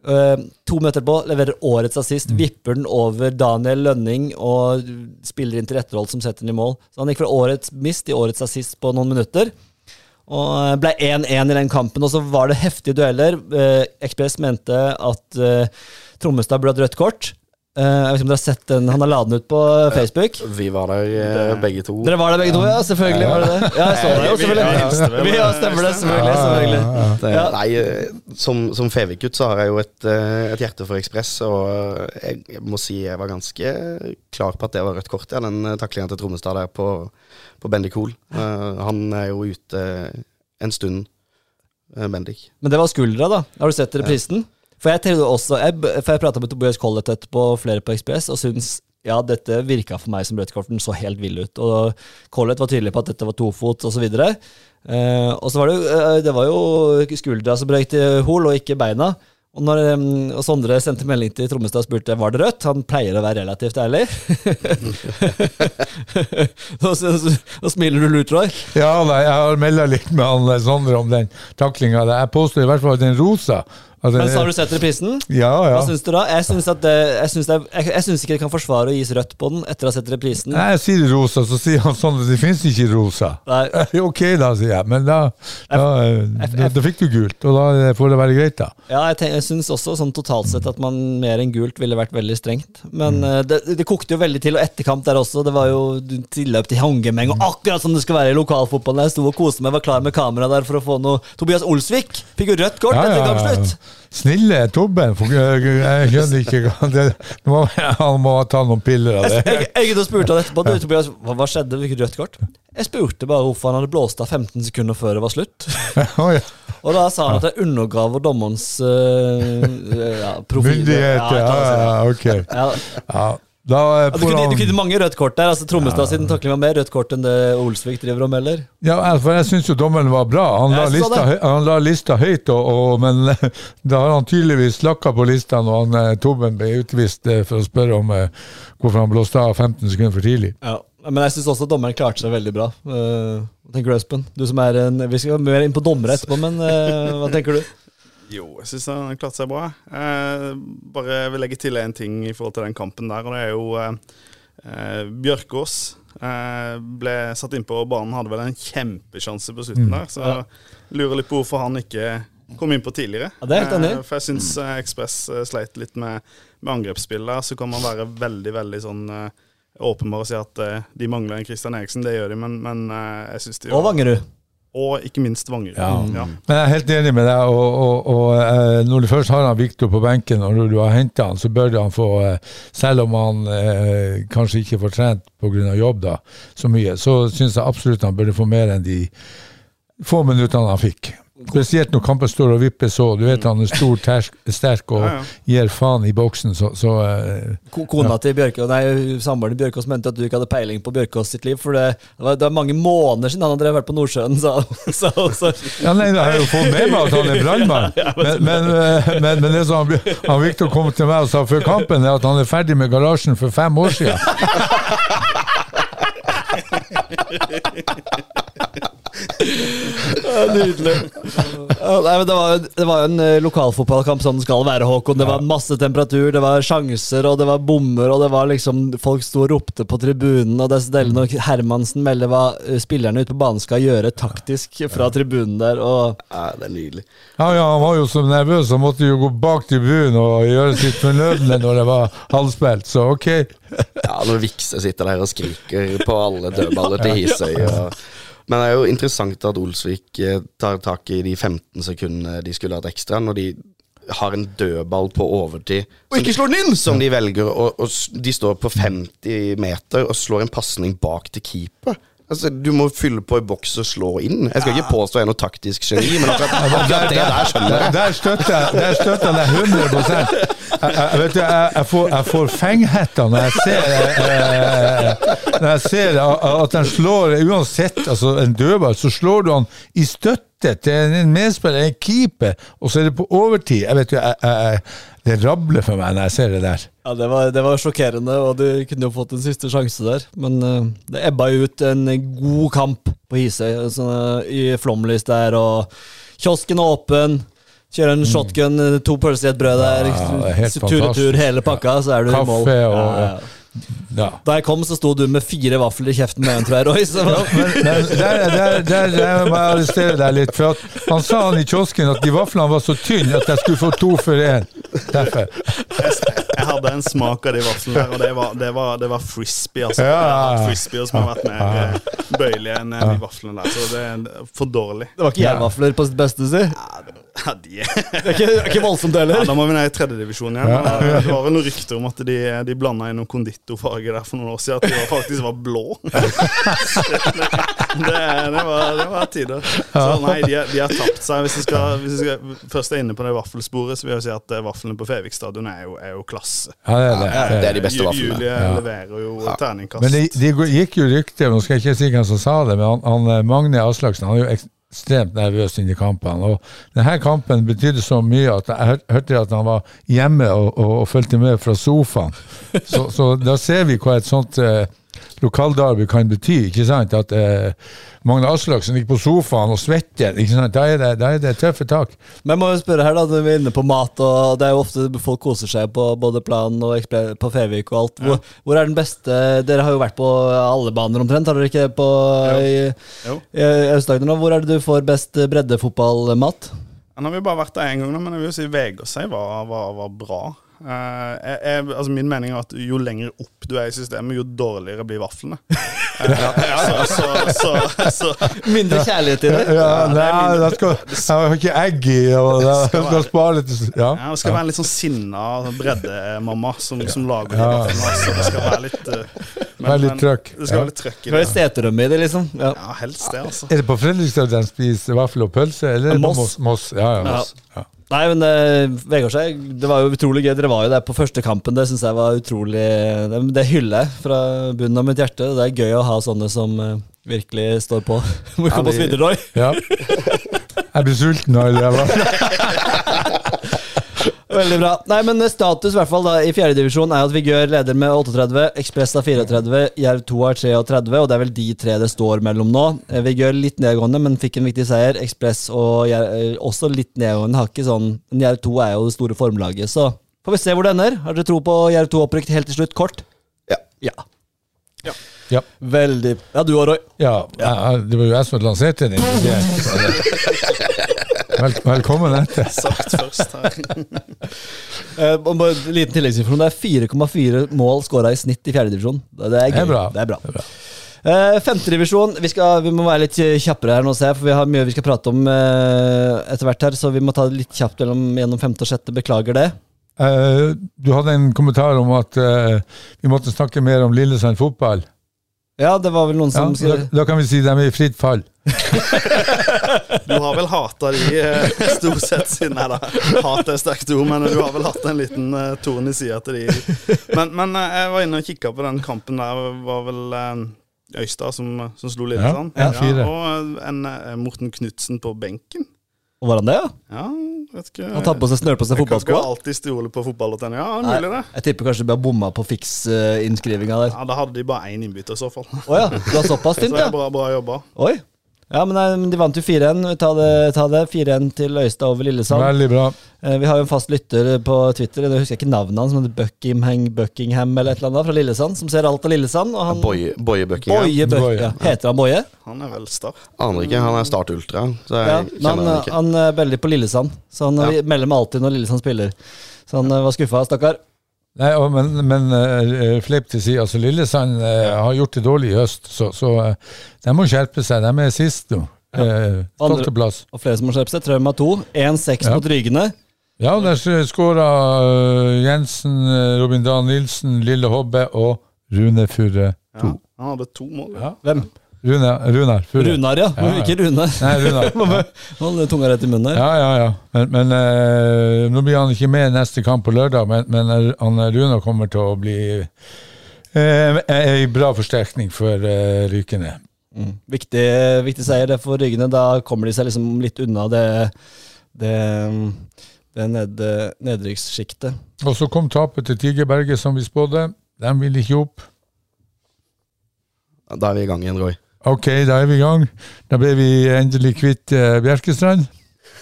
Uh, to minutter på, leverer årets assist, mm. vipper den over Daniel Lønning og spiller inn til Retterhold som setter den i mål. Så han gikk fra årets mist til årets assist på noen minutter. Og ble 1-1 i den kampen, og så var det heftige dueller. Uh, Ekspress mente at uh, Trommestad burde hatt rødt kort. Uh, jeg vet ikke om dere har sett den, Han har ladet den ut på Facebook. Vi var der uh, begge to. Dere var der begge to, ja? Selvfølgelig var det det. Ja, jeg så det jo, selvfølgelig. Vi har stemmer det, selvfølgelig. selvfølgelig. Ja. nei, eh, som, som Fevik-gutt så har jeg jo et, et hjerte for Ekspress, og jeg, jeg, må si jeg var ganske klar på at det var rødt kort, ja, den taklinga til Trommestad der på, på Bendik Hoel. Uh, han er jo ute en stund, Bendik. Men det var skuldra, da? Har du sett reprisen? Ja. For jeg tenkte også, jeg, jeg prata med Tobias Collett etterpå, flere på Ekspress, og syns ja, dette virka for meg som rødt så helt vill ut. Og Collett var tydelig på at dette var tofot osv. Eh, og så var det eh, det var jo skuldra som brøyt i hol, og ikke beina. Og når og Sondre sendte melding til Trommestad og spurte var det rødt, han pleier å være relativt ærlig. Nå smiler du lurt, Roy. Ja, nei, jeg har melda litt med han eh, Sondre om den taklinga. Jeg påstår i hvert fall at den rosa at den Men så har du sett reprisen? Ja, ja. Hva syns du da? Jeg syns, at det, jeg, syns det, jeg, jeg syns ikke det kan forsvare å gis rødt på den etter å ha sett reprisen. Nei, jeg sier rosa, så sier han Sondre det finnes ikke rosa. Nei. Ok, da, sier jeg. Men da, da, da, da fikk du gult, og da får det være greit, da. Ja, jeg, tenk, syns også sånn totalt sett at man mer enn gult ville vært veldig strengt. Men Mm. eh, det, det kokte jo veldig til, og etterkamp der også. Det var jo tilløp til håndgemeng, og akkurat som det skal være i lokalfotballen. Jeg sto og koste meg, var klar med kamera der for å få noe Tobias Olsvik fikk jo rødt kort Ja, etter ja, ja. Snille Tobben. Jeg skjønner ikke hva det, må, Han må ta noen piller av det. Jeg, jeg jeg spurte han etterpå. Du, Tobias, hva, hva skjedde? Fikk du rødt kort? Jeg spurte bare hvorfor han hadde blåst av 15 sekunder før det var slutt. Oh, ja. Og da sa han at jeg undergraver dommerens uh, ja, profil. Myndighet, ja, ja, ok. Ja. Da eh, Ja, Du kunne, du kunne mange rødt kort der. altså Trommestad sin takling var mer rødt kort enn det Olsvik driver om, eller? Ja, for jeg syns jo dommeren var bra. Han la lista, han la lista høyt, og, og, men da har han tydeligvis lakka på lista når han, eh, Tobben ble utvist eh, for å spørre om eh, hvorfor han blåste av 15 sekunder for tidlig. Ja. Men jeg syns også dommeren klarte seg veldig bra. Uh, Hva tenker du, Espen? Du som er en, Vi skal mer inn på dommere etterpå, men uh, hva tenker du? Jo, jeg syns han klarte seg bra. Eh, bare vil legge til én ting i forhold til den kampen der, og det er jo eh, eh, Bjørkås. Eh, ble satt inn på banen, hadde vel en kjempesjanse på slutten der. Så jeg lurer litt på hvorfor han ikke kom inn på tidligere. Ja, det er helt enig. Eh, for jeg syns eh, Ekspress eh, sleit litt med, med angrepsspillet der. Så kan man være veldig, veldig sånn eh, åpenbar og si at eh, de mangler en Christian Eriksen. Det gjør de, men, men eh, jeg syns de Og Vangerud. Og ikke minst Vanger. Ja. Ja. Men jeg er helt enig med deg, og, og, og eh, når du først har han Viktor på benken, og når du har henta han, så bør han få, eh, selv om han eh, kanskje ikke får trent pga. jobb da, så mye, så syns jeg absolutt han burde få mer enn de få minuttene han fikk. Spesielt når kampen står og vipper så. Du vet han er stor, tersk, sterk og Ja, ja. gir faen i boksen, så, så uh, Kona Kona til Bjørkås, nei, Samboeren til Bjørkås mente at du ikke hadde peiling på Bjørkås sitt liv. For det, det, var, det var mange måneder siden han hadde vært på Nordsjøen, sa hun. Ja, nei, jeg har jo fått med meg at han er brannmann, men, men, eh, men, men det som han, han Victor kom til meg og sa før kampen, er at han er ferdig med garasjen for fem år siden. Nydelig. Nei, det var, jo- det var en eh, lokalfotballkamp som den skal være, Håkon. Det var masse temperatur, det var sjanser, og det var bommer, og det var liksom Folk sto og ropte på tribunen, og det er så når Hermansen melder hva eh, spillerne ute på banen skal gjøre taktisk fra tribunen der, og Ja, det er nydelig. Ja, ja, han var jo så nervøs, han måtte jo gå bak tribunen og gjøre sitt fornødne når det var halvspilt, så ok. Ja, når Vikse sitter der og skriker på alle dødballer til Hisøy. Og, men det er jo interessant at Olsvik eh, tar tak i de 15 sekundene de skulle hatt ekstra, når de har en dødball på overtid. Og ikke slår den inn! Som de velger å å De står på 50 meter og slår en pasning bak til keeper. Altså, Du må fylle på i boks og slå inn. Jeg skal ikke påstå jeg er noe taktisk geni, men akkurat, akkurat det der skjønner Der, jeg. der støtter jeg der støtter jeg deg 100 jeg, vet du, jeg, får, får fenghetta når jeg ser eh, Når jeg ser at han slår Uansett, altså en dødball, så slår du han i støtte til en medspiller, en keeper, og så er det på overtid. Jeg vet jo, jeg, jeg, Det rabler for meg når jeg ser det der. Ja, det var, det var sjokkerende, og du kunne jo fått en siste sjanse der. Men uh, det ebba ut en god kamp på Hisøy, eh, i flomlys der, og kiosken er åpen. Kjører en shotgun, eh, to pølser i et brød der. Ja, det er Tur-retur fantastisk. hele pakka, så er du i mål. Kaffe og- Ja, ja. Ja. Da jeg kom, så sto du med fire vafler i kjeften med en, tror jeg, Roy. Så, Men der, der, der, der må jeg arrestere deg litt. For at han sa han i kiosken at de vaflene var så tynne at jeg skulle få to for én. Derfor. Jeg hadde en smak av de vaflene der, og det var, det var, det var frisbee. Altså. Ja. Frisbee som har vært mer eh, bøyelige enn de vaflene der. Så det er for dårlig. det var ikke jernvafler på sitt beste, si. Ja, de er Det er ikke, det er ikke voldsomt Ja, heller. da må vi ned i tredjedivisjon igjen. Eh, Det var vel noen rykter om at de, de blanda inn noen konditorfarge der for noen år siden. At de var, faktisk var blå. det, det, var, det var tider. Så nei, de, har- de har tapt seg. Hvis vi skal, hvis vi skal først er inne på det vaffelsporet, så vil jeg si at eh, vaflene på Fevik stadion er er jo klasse. Ja, det er det. Ja, det er de beste Ju- vaflene. Julie leverer jo terningkast. Men det, de gikk jo rykter, nå skal jeg ikke si hvem som sa det, men han, han eh, Magne Aslaksen han er jo ekstremt nervøs inn i kampene. Og denne kampen betydde så mye at jeg hørte at han var hjemme og, og, og fulgte med fra sofaen. Så, så da ser vi hva et sånt eh, lokalderby kan bety. ikke sant? At eh, Magne Aslaksen ligger på sofaen og svetter. ikke sant? Da er det, da er det tøffe tak. Men jeg må jo spørre her da, når vi er inne på mat, og det er jo ofte folk koser seg på både plan og på Fevik og alt. Hvor, hvor er den beste Dere har jo vært på alle baner omtrent, har dere ikke? På. Aust-Agder nå. Hvor er det du får best breddefotballmat? Nå har vi bare vært der én gang, nå, men jeg vil jo si Vegårshei var, var, var bra. Eh, jeg, jeg, altså min mening er at jo lenger opp du er i systemet, jo dårligere blir vaflene. ja. så, så, så, så, Mindre kjærlighet i det? Ja, det nei, det skal, jeg har ikke egg i, og da skal skal spare litt ja. ja, det skal være en litt sånn sinna breddemamma som, som lager Ja. vaflene. Så det skal være litt eh, men- Være litt trøkk. Det skal være litt trøkk i Det er det. seterømme i det, liksom. Ja. Ja, helst det, altså. Er det på Fredrikstad de spiser vaffel og pølse, eller er det. Moss? Moss? Ja, ja, Moss. Ja. Nei, men uh, Vegårshei, det var jo utrolig gøy. Dere var jo der på første kampen. Det syns jeg var utrolig Det, det hyller jeg fra bunnen av mitt hjerte. Det er gøy å ha sånne som uh, virkelig står på. Må komme oss vi- videre, Roy? Ja. Jeg du sulten nå, det. Veldig bra. Nei, men Status i hvert fall da i fjerdedivisjon er at Vigør leder med 38, Ekspress har 34, Jerv 2 har 33, og det er vel de tre det står mellom nå. Eh, Vigør litt nedgående, men fikk en viktig seier. Ekspress og Jerv eh, også litt nedgående. Har ikke sånn Men Jerv 2 er jo det store formlaget, så får vi se hvor det ender. Har dere tro på Jerv 2 opprykk helt til slutt? Kort? Ja. Ja. Ja. Veldig Ja, du og Roy. Ja, jeg- det var jo jeg som lanserte den. Vel, velkommen etter. Sagt først her. Eh, liten tilleggsinformasjon. Det er 4,4 mål skåra i snitt i fjerdedivisjon. Det er bra. Det er bra. Det er bra. Eh, Femtedivisjon. Vi, skal- vi må være litt kjappere her nå, ser jeg, for vi har mye vi skal prate om eh, etter hvert her. Så vi må ta det litt kjapt gjennom, gjennom femte og sjette. Beklager det. Eh, du hadde en kommentar om at eh, vi måtte snakke mer om Lillesand fotball. Ja, det var vel noen Ja, som da, da kan vi si de er i fritt fall. Du har vel hata de eh, stort sett siden Nei da, hat er sterkt ord, men du har vel hatt en liten uh, torn i sida til de. Men, men eh, jeg var inne og kikka på den kampen der, var vel uh, Øystad som, som slo Lillesand. Ja, ja, og en Morten Knutsen på benken. Og var han det, ja? Ja, vet ikke Han tar på seg, snør på seg Jeg kan ikke alltid stole på fotball.no. Ja, det mulig det. Jeg tipper kanskje de har bomma på fiks-innskrivinga der. Ja, Da hadde de bare én innbytter i så fall. Å ja, du har såpass Så tynt, det ja? er bra, bra jobba. Oi. Ja, men, nei, de vant jo 4-1. Ta det. Ta det. 4-1 til Øystad over Lillesand. Veldig bra. Eh, Vi har jo en fast lytter på Twitter, jeg husker ikke navnet hans, som heter Buckingham, Buckingham eller et eller annet, fra Lillesand, som ser alt av Lillesand. Og han Boye, Boye Bucking. ja. Boje Bø- ja. Heter han Boye? Han er vel start. Aner ikke. Han er Start Ultra, så jeg Ja, men kjenner han, han ikke. han er veldig på Lillesand, så han Ja. melder meg alltid når Lillesand spiller. Så han eh, var skuffa, stakkar. Nei, og, men men uh, fleip til side. Altså, Lillesand uh, har gjort det dårlig i høst, så, så uh, de må skjerpe seg. De er sist nå. Uh, Andre- Tolvteplass. Og flere som må skjerpe seg. Trauma 2. 1-6 Ja. mot Rygene. Ja, der skåra Jensen, Robin Dahl Nilsen, Lille Hobbe og Rune Furre. 2. Ja, han hadde to mål. Ja. Hvem? Rune, Runar Furre. Runar, ja. Ja, ja. Ikke Rune. Nei, Runar. Han hadde tunga rett i munnen her. Ja, ja, ja. Men, men eh, nå blir han ikke med neste kamp på lørdag, men, men eh, han Runar kommer til å bli uh, ei bra forsterkning for uh, Rykene. Mm. Viktig, viktig seier det for Rygene. Da kommer de seg liksom litt unna det, det, det ned, nedrykkssjiktet. Og så kom tapet til Tigerberget, som vi spådde. De vil ikke opp. Da er vi i gang igjen, Roy. Ok, da er vi i gang. Da ble vi endelig kvitt uh, Bjerkestrand.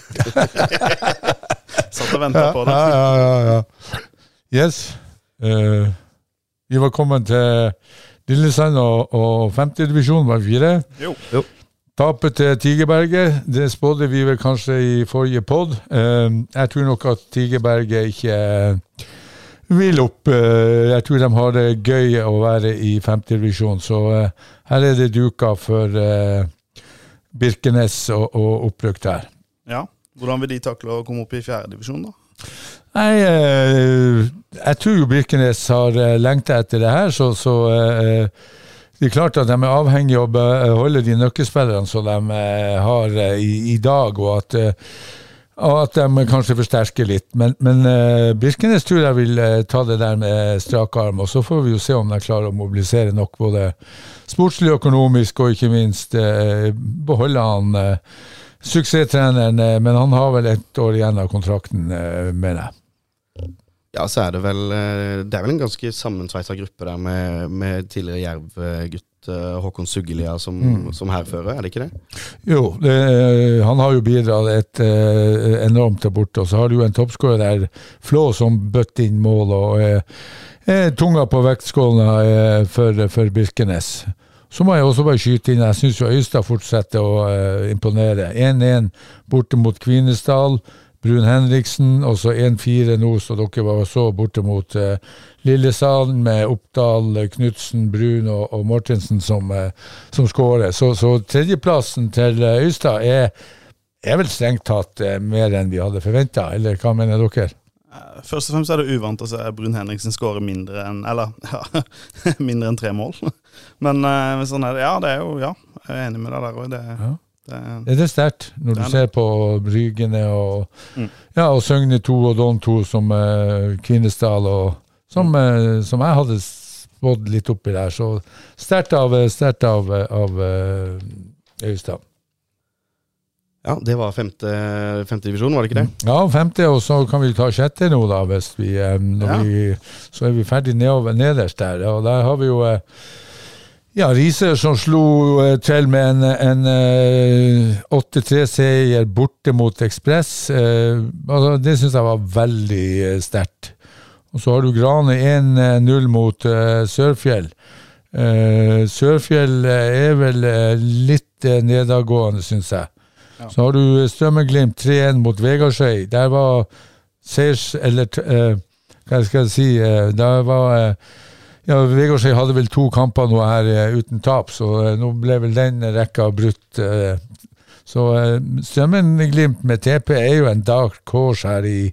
Satt og venta på det. Ja, ja, ja, ja. Yes. Eh, vi var kommet til Lillesand og, og divisjon, var fire. Jo. Tapet til Tigerberget, det spådde vi vel kanskje i forrige pod. Eh, jeg tror nok at Tigerberget ikke vil opp. Eh, jeg tror de har det gøy å være i femtedivisjon, så eh, her er det duka for eh, Birkenes og, og opprykk der. Ja. Hvordan vil de takle å komme opp i fjerdedivisjon, da? Nei, eh, jeg tror jo Birkenes har uh, lengta etter det her, så, så eh, det er klart at de er avhengig av å beholde de nøkkelspillerne som de eh, har eh, i, i dag, og at, eh, og at de kanskje forsterker litt. Men, men uh, Birkenes tror jeg vil uh, ta det der med strak arm, og så får vi jo se om de klarer å mobilisere nok både sportslig, økonomisk og ikke minst uh, beholde han suksesstreneren. men han har vel ett år igjen av kontrakten, mener jeg. Ja, så er det vel Det er vel en ganske sammensveisa gruppe der med, med tidligere Jerv-gutt uh, Håkon Suggelia som, mm. som hærfører, er det ikke det? Jo, det, han har jo bidratt et, uh, enormt der borte. Og så har du jo en toppskårer der, Flå, som bøtter inn mål og er, er tunga på vektskåla uh, for, for, Birkenes. Så må jeg også bare skyte inn, jeg syns Øystad fortsetter å imponere. 1-1 borte mot Kvinesdal. Brun Henriksen, og så 1-4 nå, så dere var så borte mot uh, Lillesand med Oppdal, Knutsen, Brun og, og Mortensen som, uh, som skårer. Så, så, tredjeplassen til Øystad er, er, vel strengt tatt uh, mer enn vi hadde forventa, eller hva mener dere? Først og fremst er det uvant å se Brun Henriksen skåre mindre enn Eller ja, mindre enn tre mål. Men sånn er det. Ja, det er jo Ja, jeg er enig med deg der òg. Ja. Det, det er sterkt, når du ser på Brygene og, mm. ja, og Søgne 2 og Don 2 som uh, Kvinesdal, og, som, uh, som, jeg hadde spådd litt oppi der. Så sterkt av, sterkt av, av uh, Ja, det var femte, femte, divisjon, var det ikke det? Ja, femte, og så kan vi ta sjette nå, da, hvis vi, ja. vi Så er vi ferdig nedover, nederst der. Og der har vi jo ja, Riise som slo eh, til med en, en, en eh, 8-3-seier borte mot Ekspress. Eh, altså, det syns jeg var veldig sterkt. Og så har du Grane 1-0 mot uh, Sørfjell. Uh, Sørfjell er vel litt nedadgående, syns jeg. Ja. Så har du Strømmeglimt 3-1 mot Vegardshøy. Der var seiers... Eller hva skal jeg si? der var ja, Vegårshei hadde vel to kamper nå her uh, uten tap, så uh, nå ble vel den rekka brutt. Uh, Så Strømmen-Glimt med TP er jo en dark horse her i,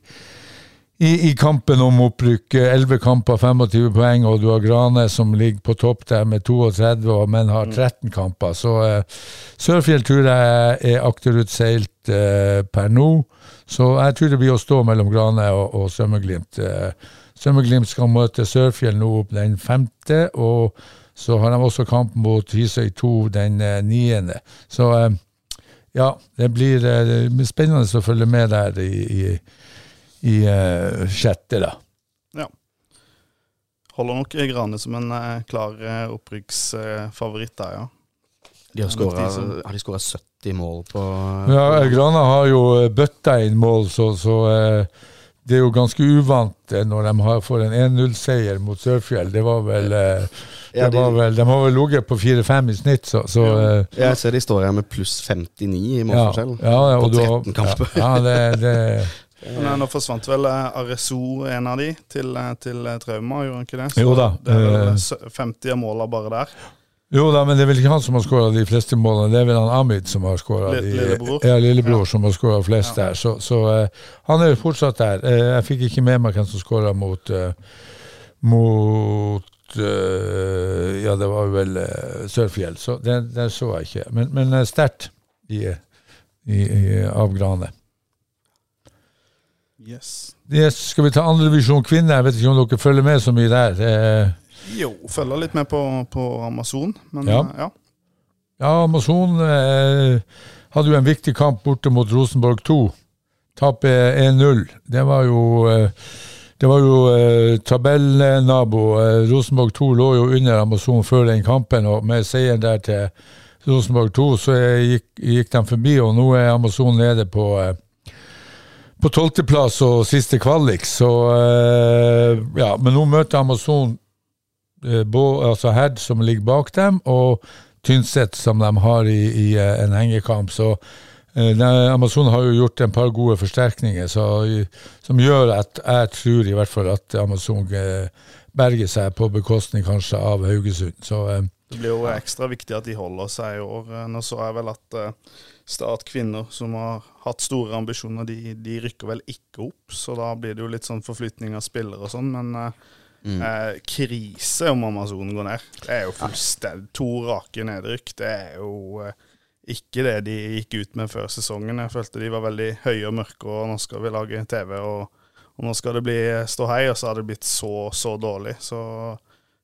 i, i kampen om opprykk. 11 kamper, 25 poeng, og du har Grane som ligger på topp der med 32, men har 13 kamper. Så uh, Sørfjell tror jeg er akterutseilt uh, per nå. Så jeg tror det blir å stå mellom Grane og, og Strømmen-Glimt. Uh, Strømmeglimt skal møte Sørfjell nå opp den femte, og så har de også kamp mot Hisøy 2 den eh, niende. Så eh, ja, det blir, eh, det blir, spennende å følge med der i, i, i uh, sjette, da. Ja. Holder nok Grane som en uh, klar uh, opprykksfavoritt der, ja. De har, skåret, har de skåra 70 mål på Ja, Grane har jo bøtta inn mål, så, så det er jo ganske uvant når de har, får en 1-0-seier mot Sørfjell. Det var vel, det var vel De har vel ligget på 4-5 i snitt, så, så ja. Jeg ser de står her med pluss 59 i målforskjell ja, ja, på 13 kamper. Ja, det, det Men nå forsvant vel Areso, en av de, til, til trauma, gjorde han ikke det? Så jo da. Det er vel 50 av måla bare der. Jo da, men det er vel ikke han som har skåra de fleste målene. Det er vel han Amid som har skåra Lillebror. Ja, lillebror ja. som har skåra flest ja. der. Så, så uh, han er jo fortsatt der. Uh, jeg fikk ikke med meg hvem som skåra mot uh, Mot Ja, det var vel Sørfjell, så det, så jeg ikke. Men, men sterkt i, i, i, av Grane. Yes. yes. Skal vi ta andredivisjon kvinner? Jeg vet ikke om dere følger med så mye der. Eh, jo, følger litt med på, på Amazon, men ja. ja. ja Amazon eh, hadde jo en viktig kamp borte mot Rosenborg 2. Tapet 1-0. Det var jo eh, det var jo eh, tabellnabo. Eh, Rosenborg 2 lå jo under Amazon før den kampen, og med seieren der til Rosenborg 2 så gikk, gikk de forbi, og nå er Amazon nede på eh, på tolvteplass og siste kvalik, så eh, Ja, men nå møter Amazon Eh, altså Herd som ligger bak dem, og Tynset som de har i, i eh, en hengekamp. Så Amazon har jo gjort en par gode forsterkninger så, som gjør at jeg tror i hvert fall at Amazon berger seg på bekostning kanskje av Haugesund. Så, det blir jo ekstra viktig at de holder seg i år. Nå så jeg vel at Start kvinner, som har hatt store ambisjoner, de, de, rykker vel ikke opp. Så da blir det jo litt sånn forflytning av spillere og sånn. Men uh, Mm. Eh, krise om Amazon går ned. Det er jo fullstendig To rake nedrykk. Det er jo eh, ikke det de gikk ut med før sesongen. Jeg følte de var veldig høye og mørke, og nå skal vi lage TV, og, og nå skal det bli stå hei, og så har det blitt så, så dårlig. Så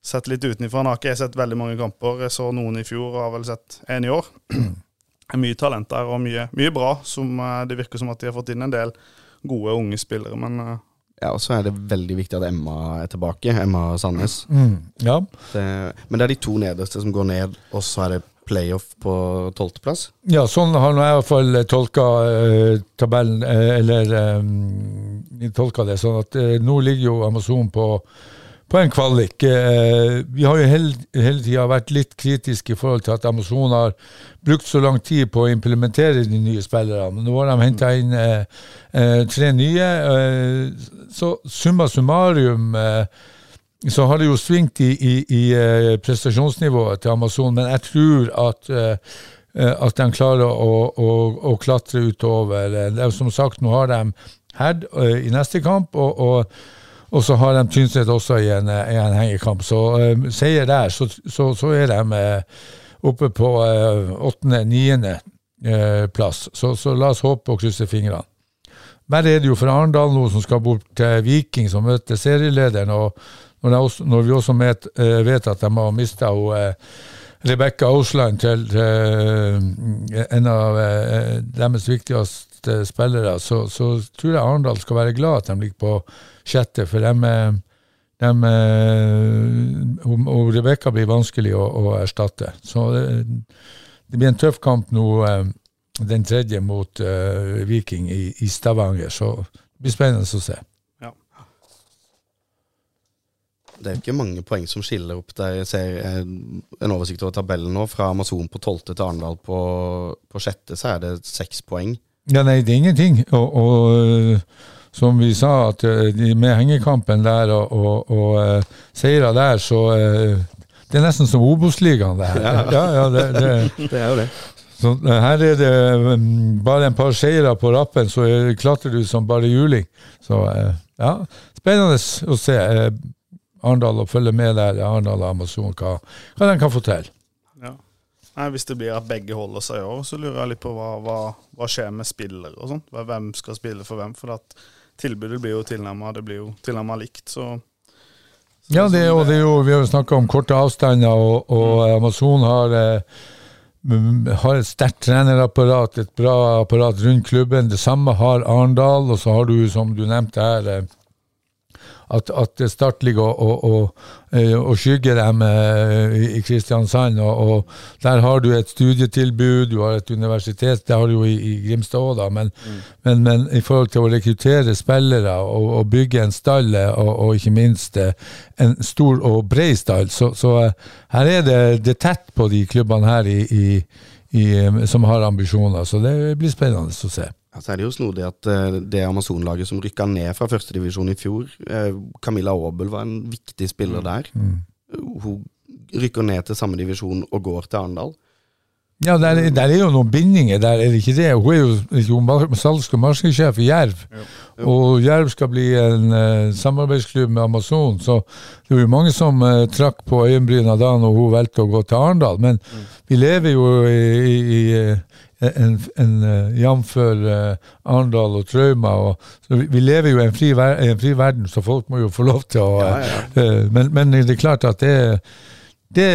sett litt utenfra. Nå har ikke jeg sett veldig mange kamper. Jeg så noen i fjor og har vel sett én i år. Mye talent der, og mye, mye bra. Som, eh, det virker som at de har fått inn en del gode, unge spillere, men eh, Ja, og så er det veldig viktig at Emma er tilbake. Emma Sandnes. Mm, ja. Det, men det er de to nederste som går ned, og så er det playoff på tolvteplass. ja, sånn har jeg i hvert fall tolka eh, tabellen, eh, eller eh, tolka det. Sånn at eh, nå ligger jo Amazon på, på en kvalik. Eh, vi har jo hele, hele tida vært litt kritiske i forhold til at Amazon har brukt så lang tid på å implementere de nye spillerne. Men nå har de henta inn eh, eh, tre nye. Eh, så summa summarum eh, så har det jo svingt i, i, i eh, prestasjonsnivået til Amazon, men jeg tror at at de klarer å, å, å klatre utover. Som sagt, nå har de Herd eh, i neste kamp, og, og, og så har de Tynset også i en, en hengekamp. Så eh, seier der, så, så, så er de eh, oppe på eh, åttende-niende plass. Så, så la oss håpe og krysse fingrene. Verre er det jo for Arendal nå, som skal bort til Viking, som møter serielederen. og når, også, når vi også eh, vet at de har mista Rebekka Ausland til, en av deres viktigste spillere, så, så tror jeg Arendal skal være glad at de ligger på sjette, for de, eh, de eh, og, og Rebekka blir vanskelig å, å erstatte. Så det, det blir en tøff kamp nå, eh, den tredje mot uh, Viking i, i Stavanger, så det blir spennende å se. Det er jo ikke mange poeng som skiller opp der. Jeg ser eh, en oversikt over tabellen nå. Fra Amazon på tolvte til Arendal på, på sjette, så er det seks poeng. Ja, nei, det er ingenting. Og, og som vi sa, at øh, med hengekampen der og, og, og øh, seire der, så øh, Det er nesten som Obos-ligaen, det her. Ja, ja, det, det, Det er jo det. så her er det øh, bare en par seire på rappen, så klatrer du som bare juling. Så ja, spennende å se Arendal og følge med der, Arendal og Amazon, hva, hva de kan få til. ja. Nei, Hvis det blir at begge holder seg i år, så lurer jeg litt på hva, hva, hva skjer med spillere og sånt. Hvem skal spille for hvem? For at tilbudet blir jo tilnærma likt, så Ja, det, og det er jo, vi har jo snakka om korte avstander, og, og Amazon har, eh, har et sterkt trenerapparat, et bra apparat rundt klubben. Det samme har Arendal, og så har du, som du nevnte her, eh, at, at Start ligger og, og, og, eh, og skygger dem eh, i Kristiansand. Og, der har du et studietilbud, du har et universitet, det har du jo i, i Grimstad òg, da. Men, men, men i forhold til å rekruttere spillere og, bygge en stall, eh, og, ikke minst en stor og bred stall, så, så her er det, det er tett på de klubbene her i, i, i, som har ambisjoner. Så det blir spennende å se. Ja, så er det jo snodig at eh, det Amazon-laget som rykka ned fra førstedivisjon i fjor eh, Camilla Aabel var en viktig spiller der. Hun rykker ned til samme divisjon og går til Arendal. Ja, der, er- der er jo noen bindinger der, er det ikke det? Hun er jo, jo salgs- og markedssjef i Jerv, og Jerv skal bli en uh, samarbeidsklubb med Amazon, så det var jo mange som uh, trakk på øyenbryna da når hun valgte å gå til Arendal, men vi lever jo i, i, i en, en uh, jamfør eh, Arendal og Trauma, og, vi, vi lever jo i en fri, en fri verden, så folk må jo få lov til å Ja, ja. eh, men, men det er klart at det, det,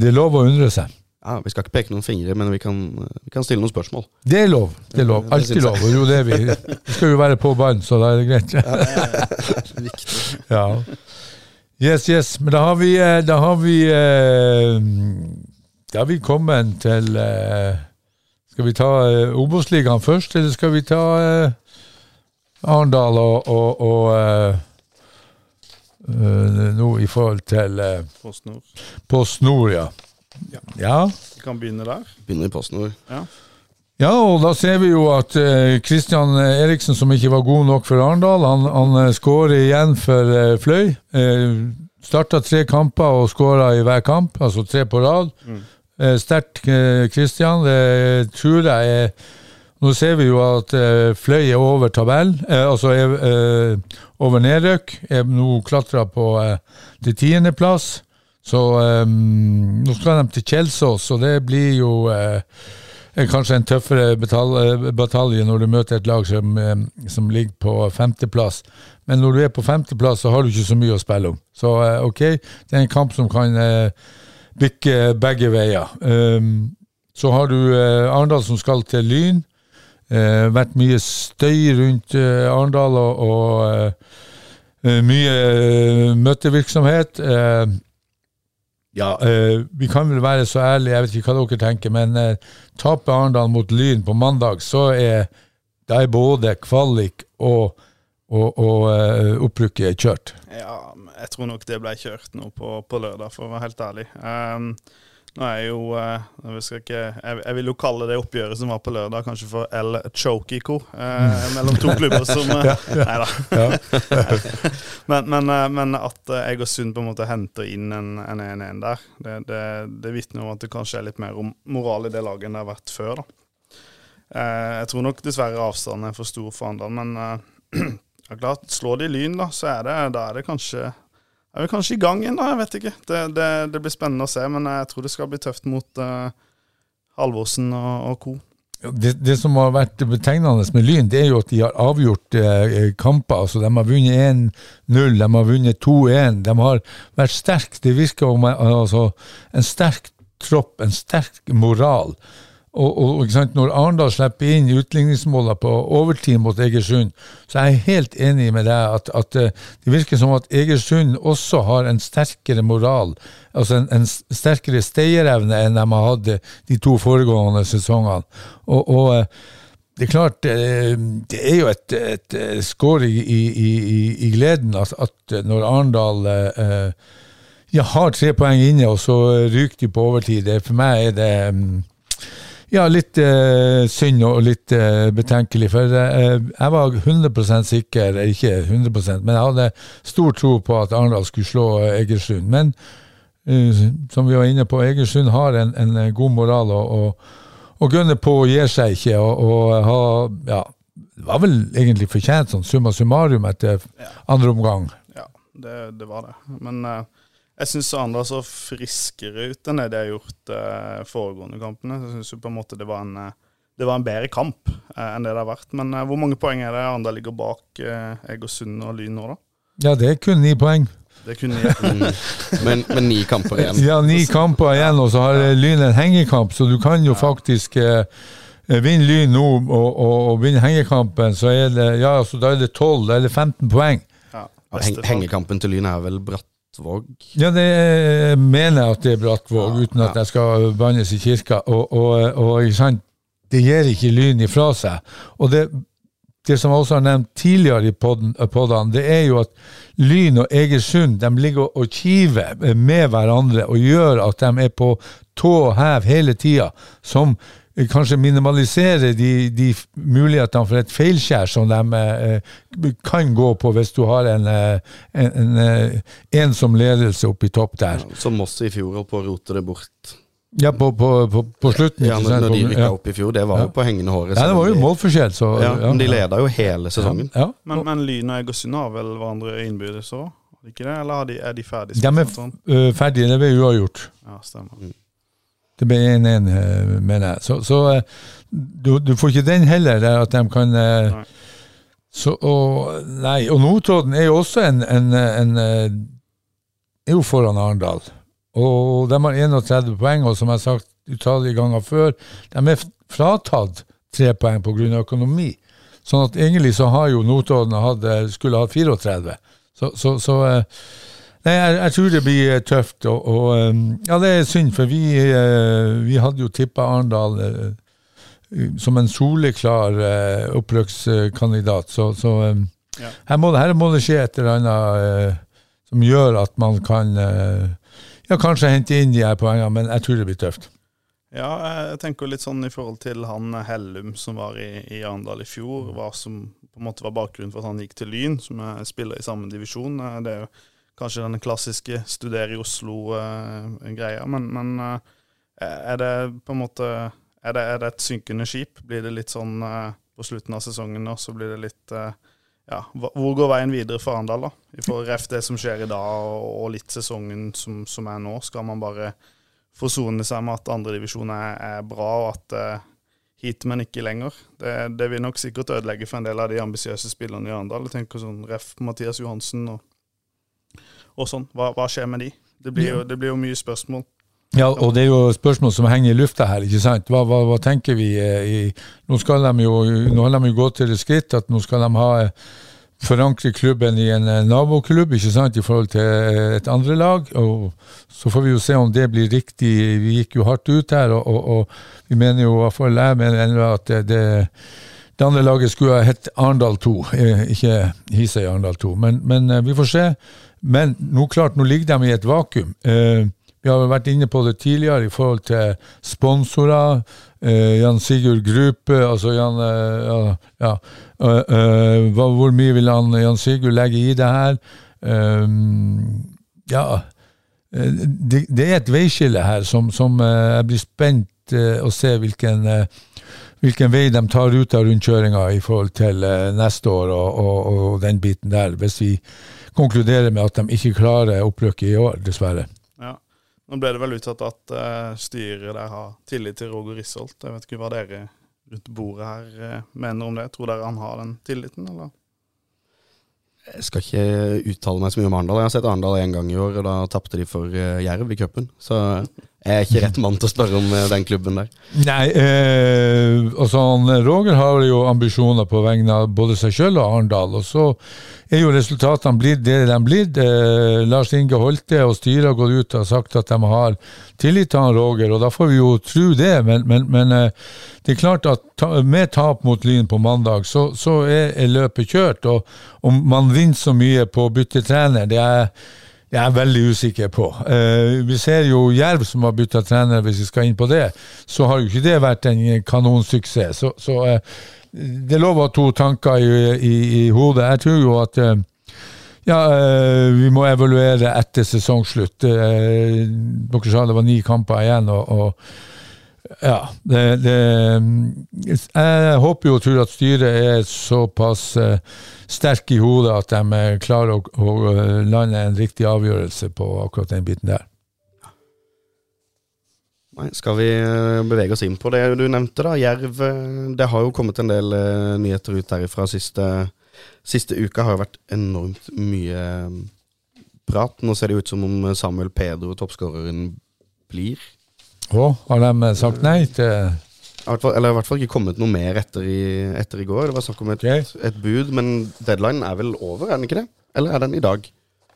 det er lov å undre seg. Ja, Vi skal ikke peke noen fingre, men vi kan, vi kan stille noen spørsmål. Det er lov. det er lov, Alltid lov. Jo, det er vi. Vi skal jo være på ballen, så da er det greit. Ja. Yes, yes. Men da har vi eh, Da har vi, eh, da har vi kommet til eh, Skal vi ta eh, Obos-ligaen først, eller skal vi ta eh, Arendal og, og, og eh, eh, nå i forhold til eh, Post Nord. Post Nord, ja. Ja. Vi kan begynne der. Begynner i PostNord. Ja, og da ser vi jo at Kristian Eriksen, som ikke var god nok for Arendal, han, han eh, skårer igjen for eh, Fløy. Eh, Starta tre kamper og skåra i hver kamp, altså tre på rad. Eh, Sterkt Kristian. Det tror jeg er Nå ser vi jo at eh, Fløy er over tabell, eh, altså er eh, over nedrykk. Er nå klatra på eh, til tiendeplass. Så um, nå skal de til Kjelsås, og det blir jo eh, er kanskje en tøffere batalje når du møter et lag som, eh, som ligger på femteplass. Men når du er på femteplass, så har du ikke så mye å spille om. Så uh, ok, det er en kamp som kan eh, bikke begge veier. Um, så har du eh, Arendal som skal til Lyn. Eh, vært mye støy rundt eh, Arendal og, og mye møtevirksomhet. Ja, vi kan vel være så ærlige, jeg vet ikke hva dere tenker, men taper Arendal mot Lyn på mandag, så er da er både kvalik og, og, og opprykket kjørt. Ja, jeg tror nok det ble kjørt nå på, på lørdag, for å være helt ærlig. Um, nå er jeg jo eh, jeg, ikke, jeg, jeg vil jo kalle det oppgjøret som var på lørdag, kanskje for El Chokico. eh, mellom to klubber som eh, Nei da. men, men, eh, men at eh, Egersund på en måte henter inn en 1-1 der, det, det, det vitner om at det kanskje er litt mer om moral i det laget enn det har vært før. da. Eh, jeg tror nok dessverre avstanden er for stor for andre, men eh, ja, klart, slår de Lyn, da, så er det, da er det kanskje er vi kanskje i gang da. Jeg vet ikke. Det, det, det, blir spennende å se, men jeg tror det skal bli tøft mot uh, Halvorsen og, og co. Det, det, som har vært betegnende med Lyn, det er jo at de har avgjort eh, kamper. altså De har vunnet 1-0, de har vunnet 2-1. De har vært sterke. Det virker som altså, en sterk tropp, en sterk moral. Og, og Når Arendal slipper inn utligningsmålene på overtid mot Egersund, så er jeg helt enig med deg at, at eh, det virker som at Egersund også har en sterkere moral, altså en, en sterkere stayerevne enn de har hatt de to foregående sesongene. Og, og eh, det er klart, eh, det er jo et, et skår i, i, i, i, gleden at, at når Arendal eh, ja, har tre poeng inne, og så ryker de på overtid. Det, for meg er det mm, ja, litt eh, synd og litt eh, betenkelig. For eh, jeg var 100 sikker, ikke 100 men jeg hadde stor tro på at Arendal skulle slå Egersund. Men som vi var inne på, Egersund har en, en god moral og, og, og gunner på og gir seg ikke. Og, og ha, ja, det var vel egentlig fortjent sånn summa summarum etter andre omgang. Ja, det, det var det. Men jeg syns Arendal så friskere ut enn det de har gjort eh, foregående kampene. Jeg syns på en måte det var en, eh, det var en bedre kamp eh, enn det det har vært. Men eh, hvor mange poeng er det Arendal ligger bak eh, Egersund og Lyn nå, da? Ja, det er kun ni poeng. Det er kun ni. mm. men, men, ni kamper igjen. Ja, ni kamper igjen, og så har ja. Lyn en hengekamp, så du kan jo ja. faktisk eh, Vinner Lyn nå og, og, og vinner hengekampen, så er det, ja, så da er det 12, da er 15 poeng. Ja, hengekampen til Lyn er vel bratt Brattvåg? Ja, det mener jeg at det er Brattvåg, ja, uten at jeg skal bannes i kirka. Og, og, og sant, det gir ikke lyn ifra seg. Og det, det som jeg også har nevnt tidligere i podene, det er jo at Lyn og Egersund de ligger og kiver med hverandre og gjør at de er på tå og hev hele tida, som kanskje minimalisere de, de mulighetene for et feilskjær som de eh, kan gå på hvis du har en, en, en, en som ledelse oppe i topp der. Ja, som også i fjor holdt på å rote det bort. Ja, på, på, på, på slutten. Ja, men når de rykka opp i fjor. Det var ja. jo på hengende håret. Ja, det var jo målforskjell. Så, ja, men de leda jo hele sesongen. Ja. Men, men Lyn og Egersund har vel hverandre innbyrdes òg? Ikke det, eller er de ferdige? De er ferdige, det er uavgjort. Ja, stemmer. Mm. Det ble 1-1, eh, mener jeg. Så, så eh, du, du, får ikke den heller, at de kan eh, Nei. Så, og, nei, og Notodden er jo også en, en, en, er jo foran Arendal. Og de har 31 poeng, og som jeg har sagt utallige ganger før, de er fratatt tre poeng pga. økonomi. Sånn at egentlig så har jo Notodden hatt, skulle hatt 34. Så, så, så Nei, jeg, jeg, tror det blir eh, tøft. Og, og, eh, ja, det er synd, for vi, eh, vi hadde jo tippa Arendal som en soleklar opprykkskandidat. Så, så ja. her, må her, må det, skje et eller annet som gjør at man kan ja, kanskje hente inn de her poengene, men jeg tror det blir tøft. Ja, jeg tenker litt sånn i forhold til han Hellum som var i, i Arendal i fjor. Hva som på en måte var bakgrunnen for at han gikk til Lyn, som spiller i samme divisjon. Det er jo kanskje den klassiske studere i Oslo-greia. men, men eh, er det på en måte er det, er det, et synkende skip? Blir det litt sånn eh, på slutten av sesongen nå, så blir det litt eh, ja, Hvor går veien videre for Arendal, da? I forhold det som skjer i dag, og litt sesongen som, som, er nå. Skal man bare forsone seg med at andredivisjon er, er bra, og at hit, men ikke lenger. Det, det vil nok sikkert ødelegge for en del av de ambisiøse spillerne i Arendal. Jeg tenker sånn Ref. Mathias Johansen og, og sånn. Hva, hva skjer med de? Det blir, jo, det blir jo mye spørsmål. Ja, og det er jo spørsmål som henger i lufta her, ikke sant. Hva, hva, hva tenker vi eh, i Nå skal de jo nå har de jo gått til det skritt at nå skal de ha eh, forankre klubben i en eh, naboklubb ikke sant, i forhold til et andre lag. og Så får vi jo se om det blir riktig. Vi gikk jo hardt ut her, og, og, og vi mener jo, iallfall jeg mener at det, det, det andre laget skulle ha hett Arendal 2, eh, ikke Hisøy Arendal 2. Men, men, vi får se. Men nå klart, nå ligger de i et vakuum. Vi har vært inne på det tidligere i forhold til sponsorer. Eh, Jan Sigurd Grupe, altså Jan eh, ja, uh, uh, Hvor mye vil han Jan Sigurd legge i det her? Um, ja det, det, er et veiskille her som, som jeg blir spent å se hvilken, hvilken vei de tar ut av rundkjøringa i forhold til neste år og, og, og den biten der, hvis vi konkluderer med at de ikke klarer opprykket i år, dessverre. Nå ble det vel uttalt at uh, styret der har tillit til Roger Risholt. Jeg vet ikke hva dere rundt bordet her uh, mener om det. Tror dere han har den tilliten, eller? Jeg skal ikke uttale meg så mye om Arendal. Jeg har sett Arendal én gang i år, og da tapte de for uh, Jerv i cupen. Så jeg er ikke rett mann til å spørre om den klubben der. Nei, eh, altså Roger har jo ambisjoner på vegne av både seg sjøl og Arendal. Og så er jo resultatene blitt det de blitt. Eh, Lars Inge Holte og styret har gått ut og sagt at de har tillit til han Roger, og da får vi jo tro det. Men, men, men eh, det er klart at ta, med tap mot Lyn på mandag, så, så er, er, løpet kjørt. Og om man vinner så mye på å bytte trener, det er jeg er veldig usikker på. Eh, vi ser jo Jerv som har bytta trener, hvis vi skal inn på det. Så har jo ikke det vært en kanonsuksess. Så, så eh, det lå å to tanker i, i, i, hodet. Jeg tror jo at eh, ja, vi må evaluere etter sesongslutt. dere sa det var ni kamper igjen. og, og ja, det, det, Jeg håper jo og tror at styret er såpass uh, sterke i hodet at de uh, klarer å, å, lande en riktig avgjørelse på akkurat den biten der. Skal vi uh, bevege oss inn på det du nevnte, da? Jerv. Det har jo kommet en del nyheter ut derifra siste, siste uka. Har jo vært enormt mye prat. Nå ser det ut som om Samuel Pedro, toppskåreren, blir å, har de eh, sagt nei til eller i hvert fall ikke kommet noe mer etter i, etter i går. Det var snakk om et, okay. et, bud, men deadline er vel over, er den ikke det? Eller er den i dag?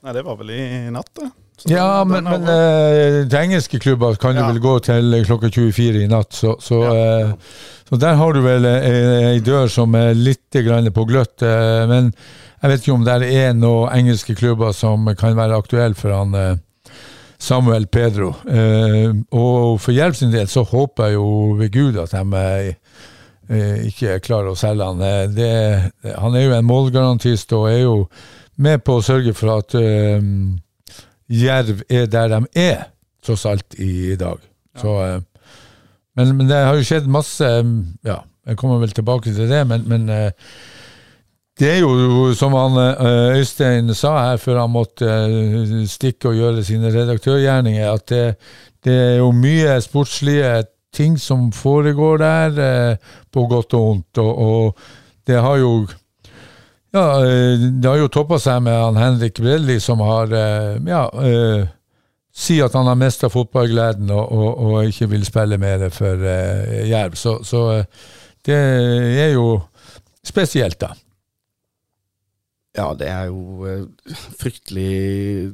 Nei, det var vel i natt, det. Så ja, men, men uh, til engelske klubber kan ja. du vel gå til klokka 24 i natt, så, så, ja. uh, så der har du vel ei dør som er litt på gløtt. Uh, men jeg vet ikke om det er noen engelske klubber som kan være aktuelle for han Samuel Pedro. Eh, og for Jerv sin del så håper jeg jo ved Gud at de eh, ikke klarer å selge han. Eh, det, han er jo en målgarantist og er jo med på å sørge for at eh, Jerv er der de er, tross alt, i, dag. Så, eh, men, men, det har jo skjedd masse Ja, jeg kommer vel tilbake til det, men, men eh, det er jo som han eh, Øystein sa her før han måtte eh, stikke og gjøre sine redaktørgjerninger, at det, det er jo mye sportslige ting som foregår der, eh, på godt og vondt. Og, og, det har jo ja, det har jo toppa seg med han Henrik Brelli, som har ja, sier at han har mista fotballgleden og, og, og, ikke vil spille mer for uh, Jerv. Så, så det er jo spesielt, da. Ja, det er jo uh, fryktelig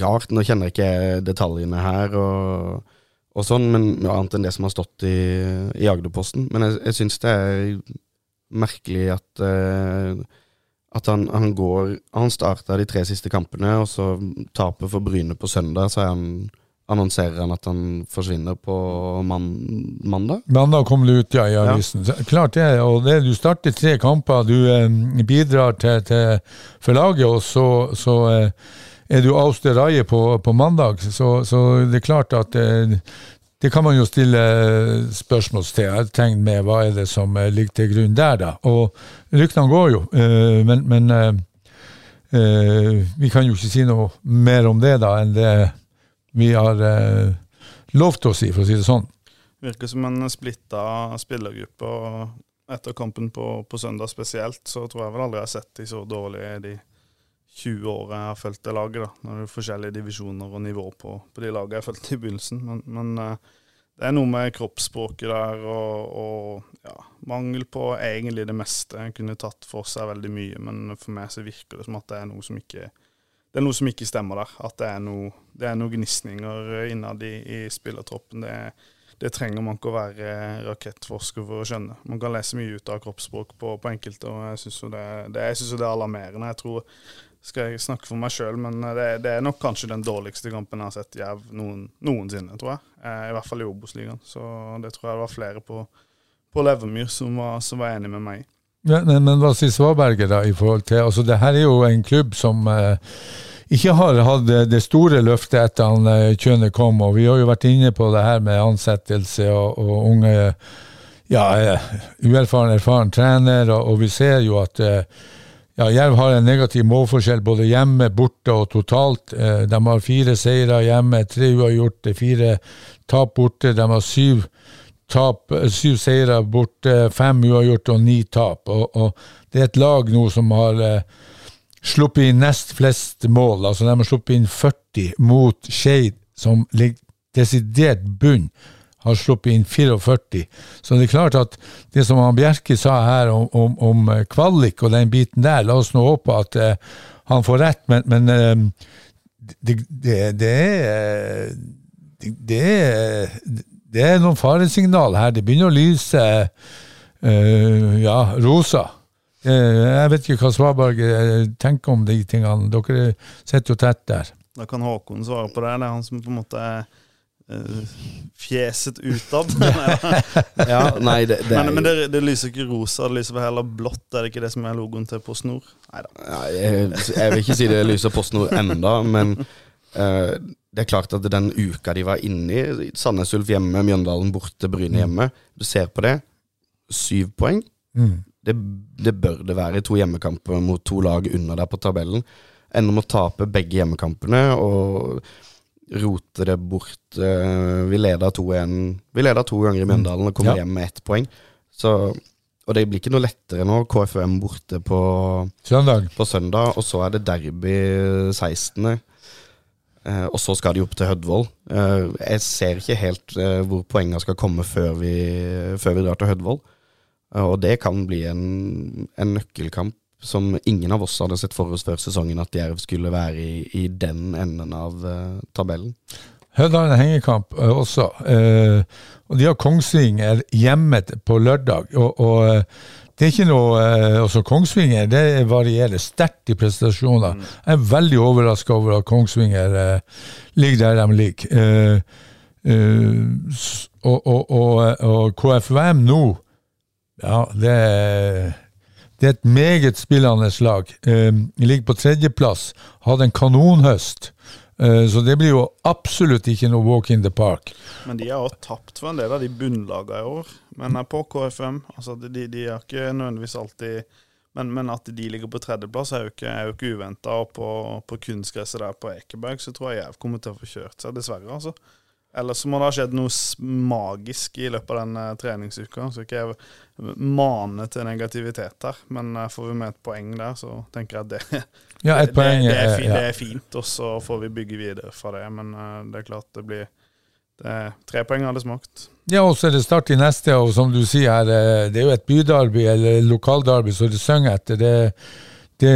rart. Nå kjenner jeg ikke detaljene her og, og sånn, men annet enn det som har stått i, i Agderposten. Men jeg, jeg syns det er merkelig at, uh, at han, han, går Han starta de tre siste kampene, og så taper for Bryne på søndag, så er han annonserer han at han forsvinner på man mandag? Mandag kom det ut, ja, i avisen. Ja. Klart det. og det, Du starter tre kamper, du eh, bidrar til, til, for laget, og så, så eh, er du avsteraie på, på mandag. Så, så, det er klart at eh, det kan man jo stille spørsmålstegn med. Hva er det som eh, ligger til grunn der, da? Og ryktene går jo, eh, men, men eh, vi kan jo ikke si noe mer om det da enn det vi har eh, lovt å si, for å si det sånn. virker som en splitta spillergruppe. og Etter kampen på, på, søndag spesielt, så tror jeg vel aldri jeg har sett de så dårlige de 20 årene jeg har fulgt det laget. da, Når det er forskjellige divisjoner og nivå på, på de lagene jeg har fulgt i begynnelsen. Men, men uh, det er noe med kroppsspråket der og, og ja, mangel på egentlig det meste. En kunne tatt for seg veldig mye, men for meg så virker det som at det er noe som ikke det er noe som ikke stemmer der. At det er noe, det noe gnisninger innad i, i spillertroppen. Det, det, trenger man ikke å være rakettforsker for å skjønne. Man kan lese mye ut av kroppsspråk på, på enkelte, og jeg syns det, det, det, er alarmerende. Jeg tror skal jeg snakke for meg sjøl, men det, det, er nok kanskje den dårligste kampen jeg har sett Jerv noen, noensinne, tror jeg. Eh, I hvert fall i Obos-ligaen. Så det tror jeg det var flere på, på Levermyr som var, som var enig med meg i. Men, men, hva sier Svaberget da i forhold til altså Det her er jo en klubb som eh, ikke har hatt det store løftet etter han eh, Kjøne kom, og vi har jo vært inne på det her med ansettelse og, og unge ja, eh, uerfaren, erfaren trener, og, og, vi ser jo at eh, ja, Jerv har en negativ målforskjell både hjemme, borte og totalt. Eh, de har fire seire hjemme, tre uavgjorte, fire tap borte. De har syv, tap, eh, syv seire borte, fem uavgjort og ni tap. Og, og, det er et lag nå som har eh, sluppet inn nest flest mål. Altså De har sluppet inn 40 mot Skeid, som ligger desidert bunn har sluppet inn 44. Så det er klart at det som han Bjerke sa her om, om, om eh, kvalik og den biten der, la oss nå håpe at uh, han får rett, men, men uh, det, det, det, er det, er det er noen faresignal her. Det begynner å lyse uh, ja, rosa. Jeg vet ikke hva Svaberg tenker om de tingene. Dere sitter jo tett der. Da kan Håkon svare på det. Det er han som på en måte er uh, fjeset utad. ja, nei, det, det men, men det, det, lyser ikke rosa, det lyser heller blått. Er det ikke det som er logoen til PostNord? Neida. Ja, jeg, jeg vil ikke si det lyser PostNord enda, men uh, det er klart at den uka de var inne i, Sandnes Ulf hjemme, Mjøndalen borte, Bryne hjemme, du ser på det, syv poeng. Mm. Det, det, bør det være i to hjemmekamper mot to lag under der på tabellen. Ender med å tape begge hjemmekampene. og rote det bort. Uh, vi leda 2-1 Vi leda to ganger i mm. Mjøndalen og kommer ja. hjem med ett poeng. Så, og det blir ikke noe lettere nå. KFM borte på søndag, på søndag og så er det derby 16. Eh, og så skal de opp til Hødvold. Uh, jeg ser ikke helt hvor poengene skal komme før vi, før vi drar til Hødvold. og det kan bli en, en nøkkelkamp som ingen av oss hadde sett for oss før sesongen at Jerv skulle være i, i den enden av tabellen. Hødd har en hengekamp også, og de har Kongsvinger hjemme på lørdag. og, og det er ikke noe altså Kongsvinger det varierer sterkt i prestasjoner. Mm. Jeg er veldig overraska over at Kongsvinger ligger der de ligger. og, og, og, og KFVM nå, ja, det er det er et meget spillende lag. Eh, ligger på tredjeplass. Hadde en kanonhøst. Eh, så det blir jo absolutt ikke noe walk in the park. Men de har også tapt for en del av de bunnlagene i år. Men på KFM. Altså de, de er ikke nødvendigvis alltid men, men, at de ligger på tredjeplass er jo ikke, er ikke uventa. Og på, på kunstgresset der på Ekeberg så tror jeg jeg kommer til å få kjørt seg, dessverre. altså. Eller så må det ha skjedd noe magisk i løpet av den uh, treningsuka. Så ikke jeg maner til negativitet her, men uh, får vi med et poeng der, så tenker jeg at det, ja, det, poeng, det, er, fint, ja. det er fint, og så får vi bygge videre fra det. Men det er klart det blir det Tre poeng hadde smakt. Ja, og så er det start i neste, og som du sier her, det er jo et bydarby eller lokaldarby, så det synger etter. det det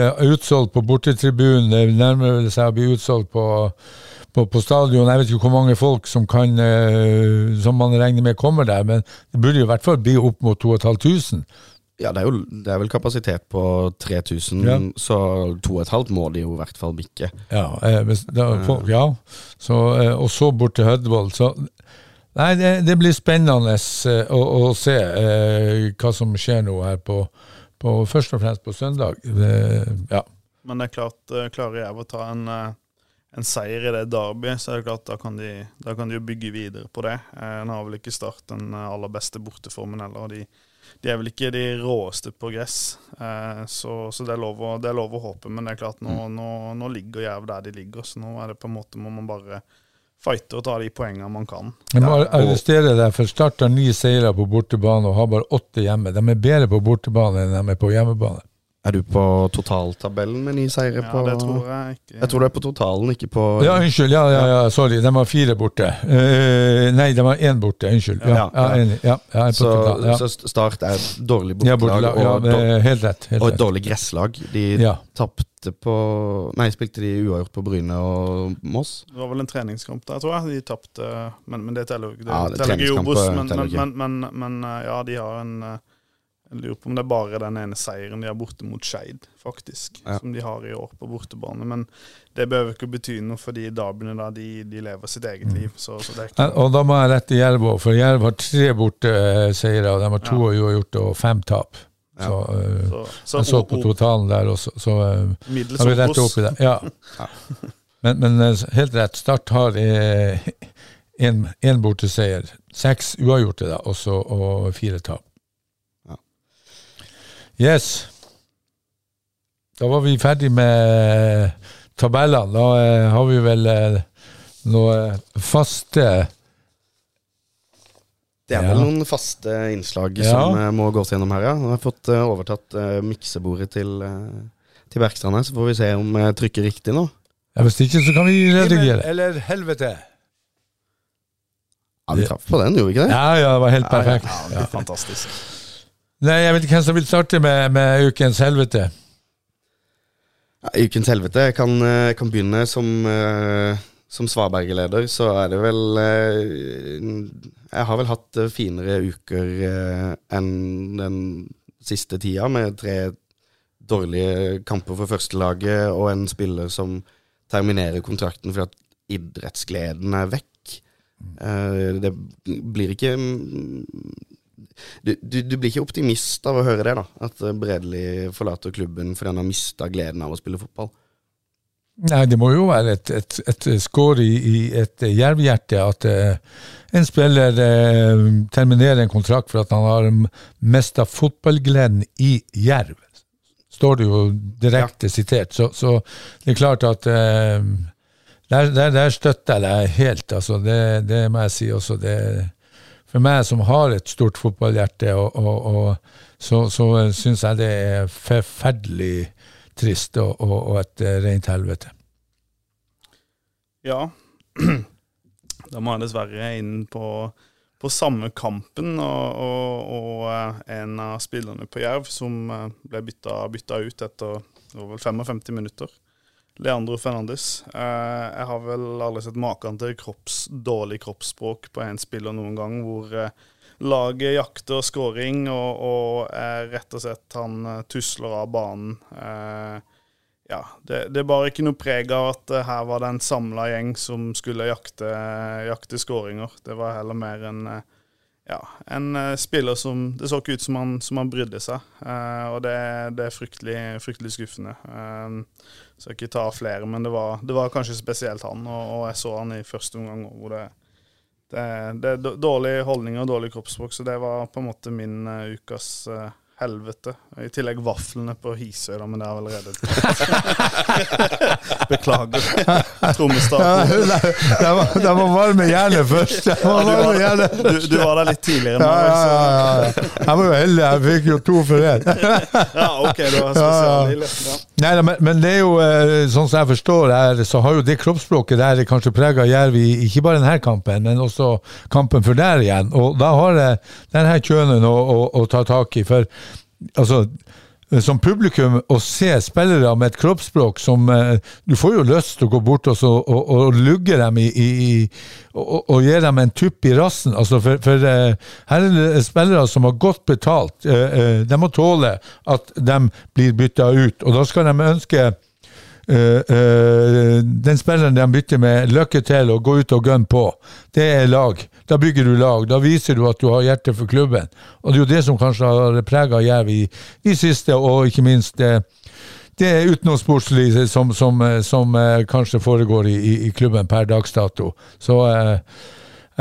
er utsolgt på bortetribunen, det nærmer seg å bli utsolgt på på, på, stadion. Jeg vet ikke hvor mange folk som, kan, uh, som man regner med kommer der, men det burde i hvert fall bli opp mot 2500. Ja, det er, jo, det er vel kapasitet på 3000, ja. så 2500 må de jo i hvert fall bikke. Ja, eh, da, for, ja. Så, eh, og så bort til Hødvold. Så nei, det, det blir spennende eh, å, å, se eh, hva som skjer nå her på, på, først og fremst på søndag. ja. Men det er klart, eh, klarer jeg å ta en en seier i det derbyet, så er det klart da kan de, da kan de jo bygge videre på det. Eh, en har vel ikke Start den aller beste borteformen heller. de, de er vel ikke de råeste på gress, eh, så, så det, er lov å, det, er lov å, håpe. Men det er klart, nå, mm. nå, nå ligger Jerv der de ligger, så nå er det på en måte må man bare fighte og ta de poengene man kan. Jeg må arrestere deg, for Start har ni seire på bortebane og har bare åtte hjemme. De er bedre på bortebane enn de er på hjemmebane. Er du på totaltabellen med ni seire Ja, på det tror jeg ikke. Jeg tror du er på totalen, ikke på Ja, unnskyld. Ja, ja, ja, sorry. De var fire borte. Uh, nei, de var én borte. Unnskyld. Ja, Ja, ja, ja. enig. Ja, jeg er på så, total. Ja. så Start er et dårlig Ja, bortelag. Ja, og, helt rett. Helt og et dårlig gresslag. De Ja. tapte på Nei, spilte de uavgjort på Bryne og Moss? Det var vel en treningskamp der, tror jeg. De tapte, men, men det teller jo ikke. Men, men, men, men, men ja, de har en eh, Jeg lurer på om det er bare den ene seieren de har borte mot Skeid, faktisk, Ja. som de har i år på bortebane. Men det behøver ikke bety noe, for de derbyene da, de, de lever sitt eget liv. Så, så det ikke Og da må jeg rette Jerv òg, for Jerv har tre borteseire, og De har to uavgjort og fem tap. Ja. Så, uh, så, så, jeg så på totalen der også, så eh, middels har vi rett opp i det. Ja. Men, men eh, helt rett. Start har én borteseier. Seks uavgjorte, da, også, og fire tap. Yes. Da var vi ferdig med tabellene. Da eh, har vi vel eh, noe faste Det er Ja. noen faste innslag Ja. som eh, må gås gjennom her, ja. Nå har jeg fått eh, overtatt eh, miksebordet til, uh, til Bergstrand her, så får vi se om jeg trykker riktig nå. ja, Hvis ikke, så kan vi redigere. eller helvete? Ja, Vi traff på den, gjorde vi ikke det? Ja, ja, det var helt perfekt. Ja, det fantastisk. Nei, Jeg vet ikke hvem som vil starte med, med ukens helvete. Ja, Ukens helvete. Kan, eh, kan begynne som, eh, som Svaberg-leder, så er det vel eh, Jeg har vel hatt finere uker enn den siste tida, med tre dårlige kamper for førstelaget og en spiller som terminerer kontrakten fordi at idrettsgleden er vekk. Eh, det blir ikke du, du, du blir ikke optimist av å høre det, da. At Bredli forlater klubben fordi han har mista gleden av å spille fotball. Nei, det må jo være et, et, et skår i, i et jervhjerte at eh, en spiller eh, terminerer en kontrakt for at han har mista fotballgleden i Jerv. Står det jo direkte sitert. Så, så det er klart at eh, der, der, der støtter jeg deg helt. Altså, det, det må jeg si også. Det, for meg som har et stort fotballhjerte, og, og, og, så, så syns jeg det er forferdelig trist og, og, et rent helvete. Ja. Da må jeg dessverre inn på, på samme kampen, og, eh, en av spillerne på Jerv som eh, ble bytta ut etter over 55 minutter. Leandro Fernandes. Eh, jeg har vel aldri sett maken til kropps, dårlig kroppsspråk på en spiller noen gang, hvor eh, laget jakter scoring, og, og rett og slett han eh, tusler av banen. Ja, det, det er bare ikke noe preg av at her var det en samla gjeng som skulle jakte, jakte skåringer. Det var heller mer en, ja, en eh, spiller som Det så ikke ut som han, som han brydde seg. Eh, og det, det er fryktelig, fryktelig skuffende. så skal ikke ta flere, men det var, det var kanskje spesielt han. Og, og jeg så han i første omgang hvor det det, det er dårlig holdning og dårlig kroppsspråk, så det var på en måte min uh, ukas eh, helvete. I tillegg vaflene på Hisøy, men det er allerede Beklager. Trommestad. Var, de var varme hjernen først. Var Du var, du, du var der litt tidligere nå. Ja, ja, ja, ja. Jeg var jo heldig, jeg fikk jo to for én. ja, ok, det var spesiallig. Ja. Nei, men, men det er jo, eh, sånn som jeg forstår her, så har jo det kroppsspråket der kanskje prega Jerv i ikke bare denne kampen, men også kampen for der igjen. Og da har jeg denne kjønnen å, å, å ta tak i. For altså, som publikum å se spillere med et kroppsspråk som eh, Du får jo lyst til å gå bort og, så, og, og lugge dem i, i, og, og gi dem en tupp i rassen. Altså for for eh, her er det spillere som har godt betalt. Eh, eh, de må tåle at de blir bytta ut, og da skal de ønske Eh, eh, den spilleren de bytter med, lykke til og gå ut og gunne på. Det er lag. Da bygger du lag. Da viser du at du har hjerte for klubben. Og det er jo det som kanskje har prega Jerv i, de siste, og ikke minst det, det utenomsportslige som, som, eh, som eh, kanskje foregår i, i, klubben per dags dato. Så eh,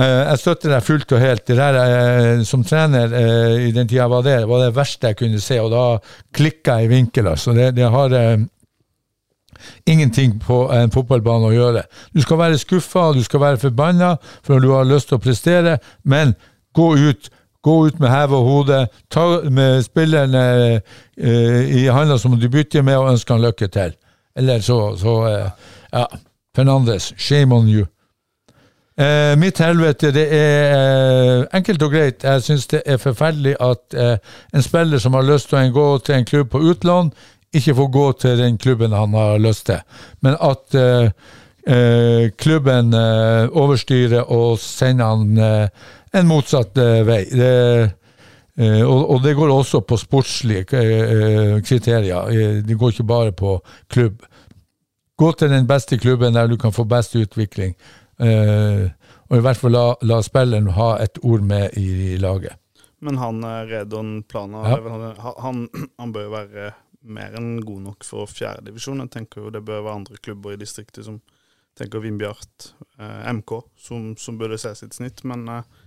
eh, jeg støtter deg fullt og helt. Det der eh, Som trener eh, i den tida var der, var det verste jeg kunne se, og da klikka jeg i vinkel. Altså. Det, det har eh, ingenting på en fotballbane å gjøre. Du skal være skuffa, du skal være forbanna for du har lyst til å prestere, men gå ut. Gå ut med heve og hode. Ta med spillerne eh, i handa som du bytter med, og ønske han lykke til. Eller så, så eh, Ja. Fernandes, shame on you. Eh, mitt helvete, det er eh, enkelt og greit. Jeg syns det er forferdelig at eh, en spiller som har lyst til å gå til en klubb på utlån, ikke får gå til den klubben han har lyst til. Men at eh, eh, klubben eh, overstyrer og sender han eh, en motsatt eh, vei. Det, eh, og, og det går også på sportslige kriterier. Det går ikke bare på klubb. Gå til den beste klubben der du kan få best utvikling. Eh, og i hvert fall la, la spilleren ha et ord med i, i laget. Men han Redon Plana, Ja. han, han, han bør være mer enn god nok for fjerdedivisjon. Jeg tenker jo det bør være andre klubber i distriktet som tenker Vindbjart, eh, MK, som, som burde se sitt snitt. Men eh,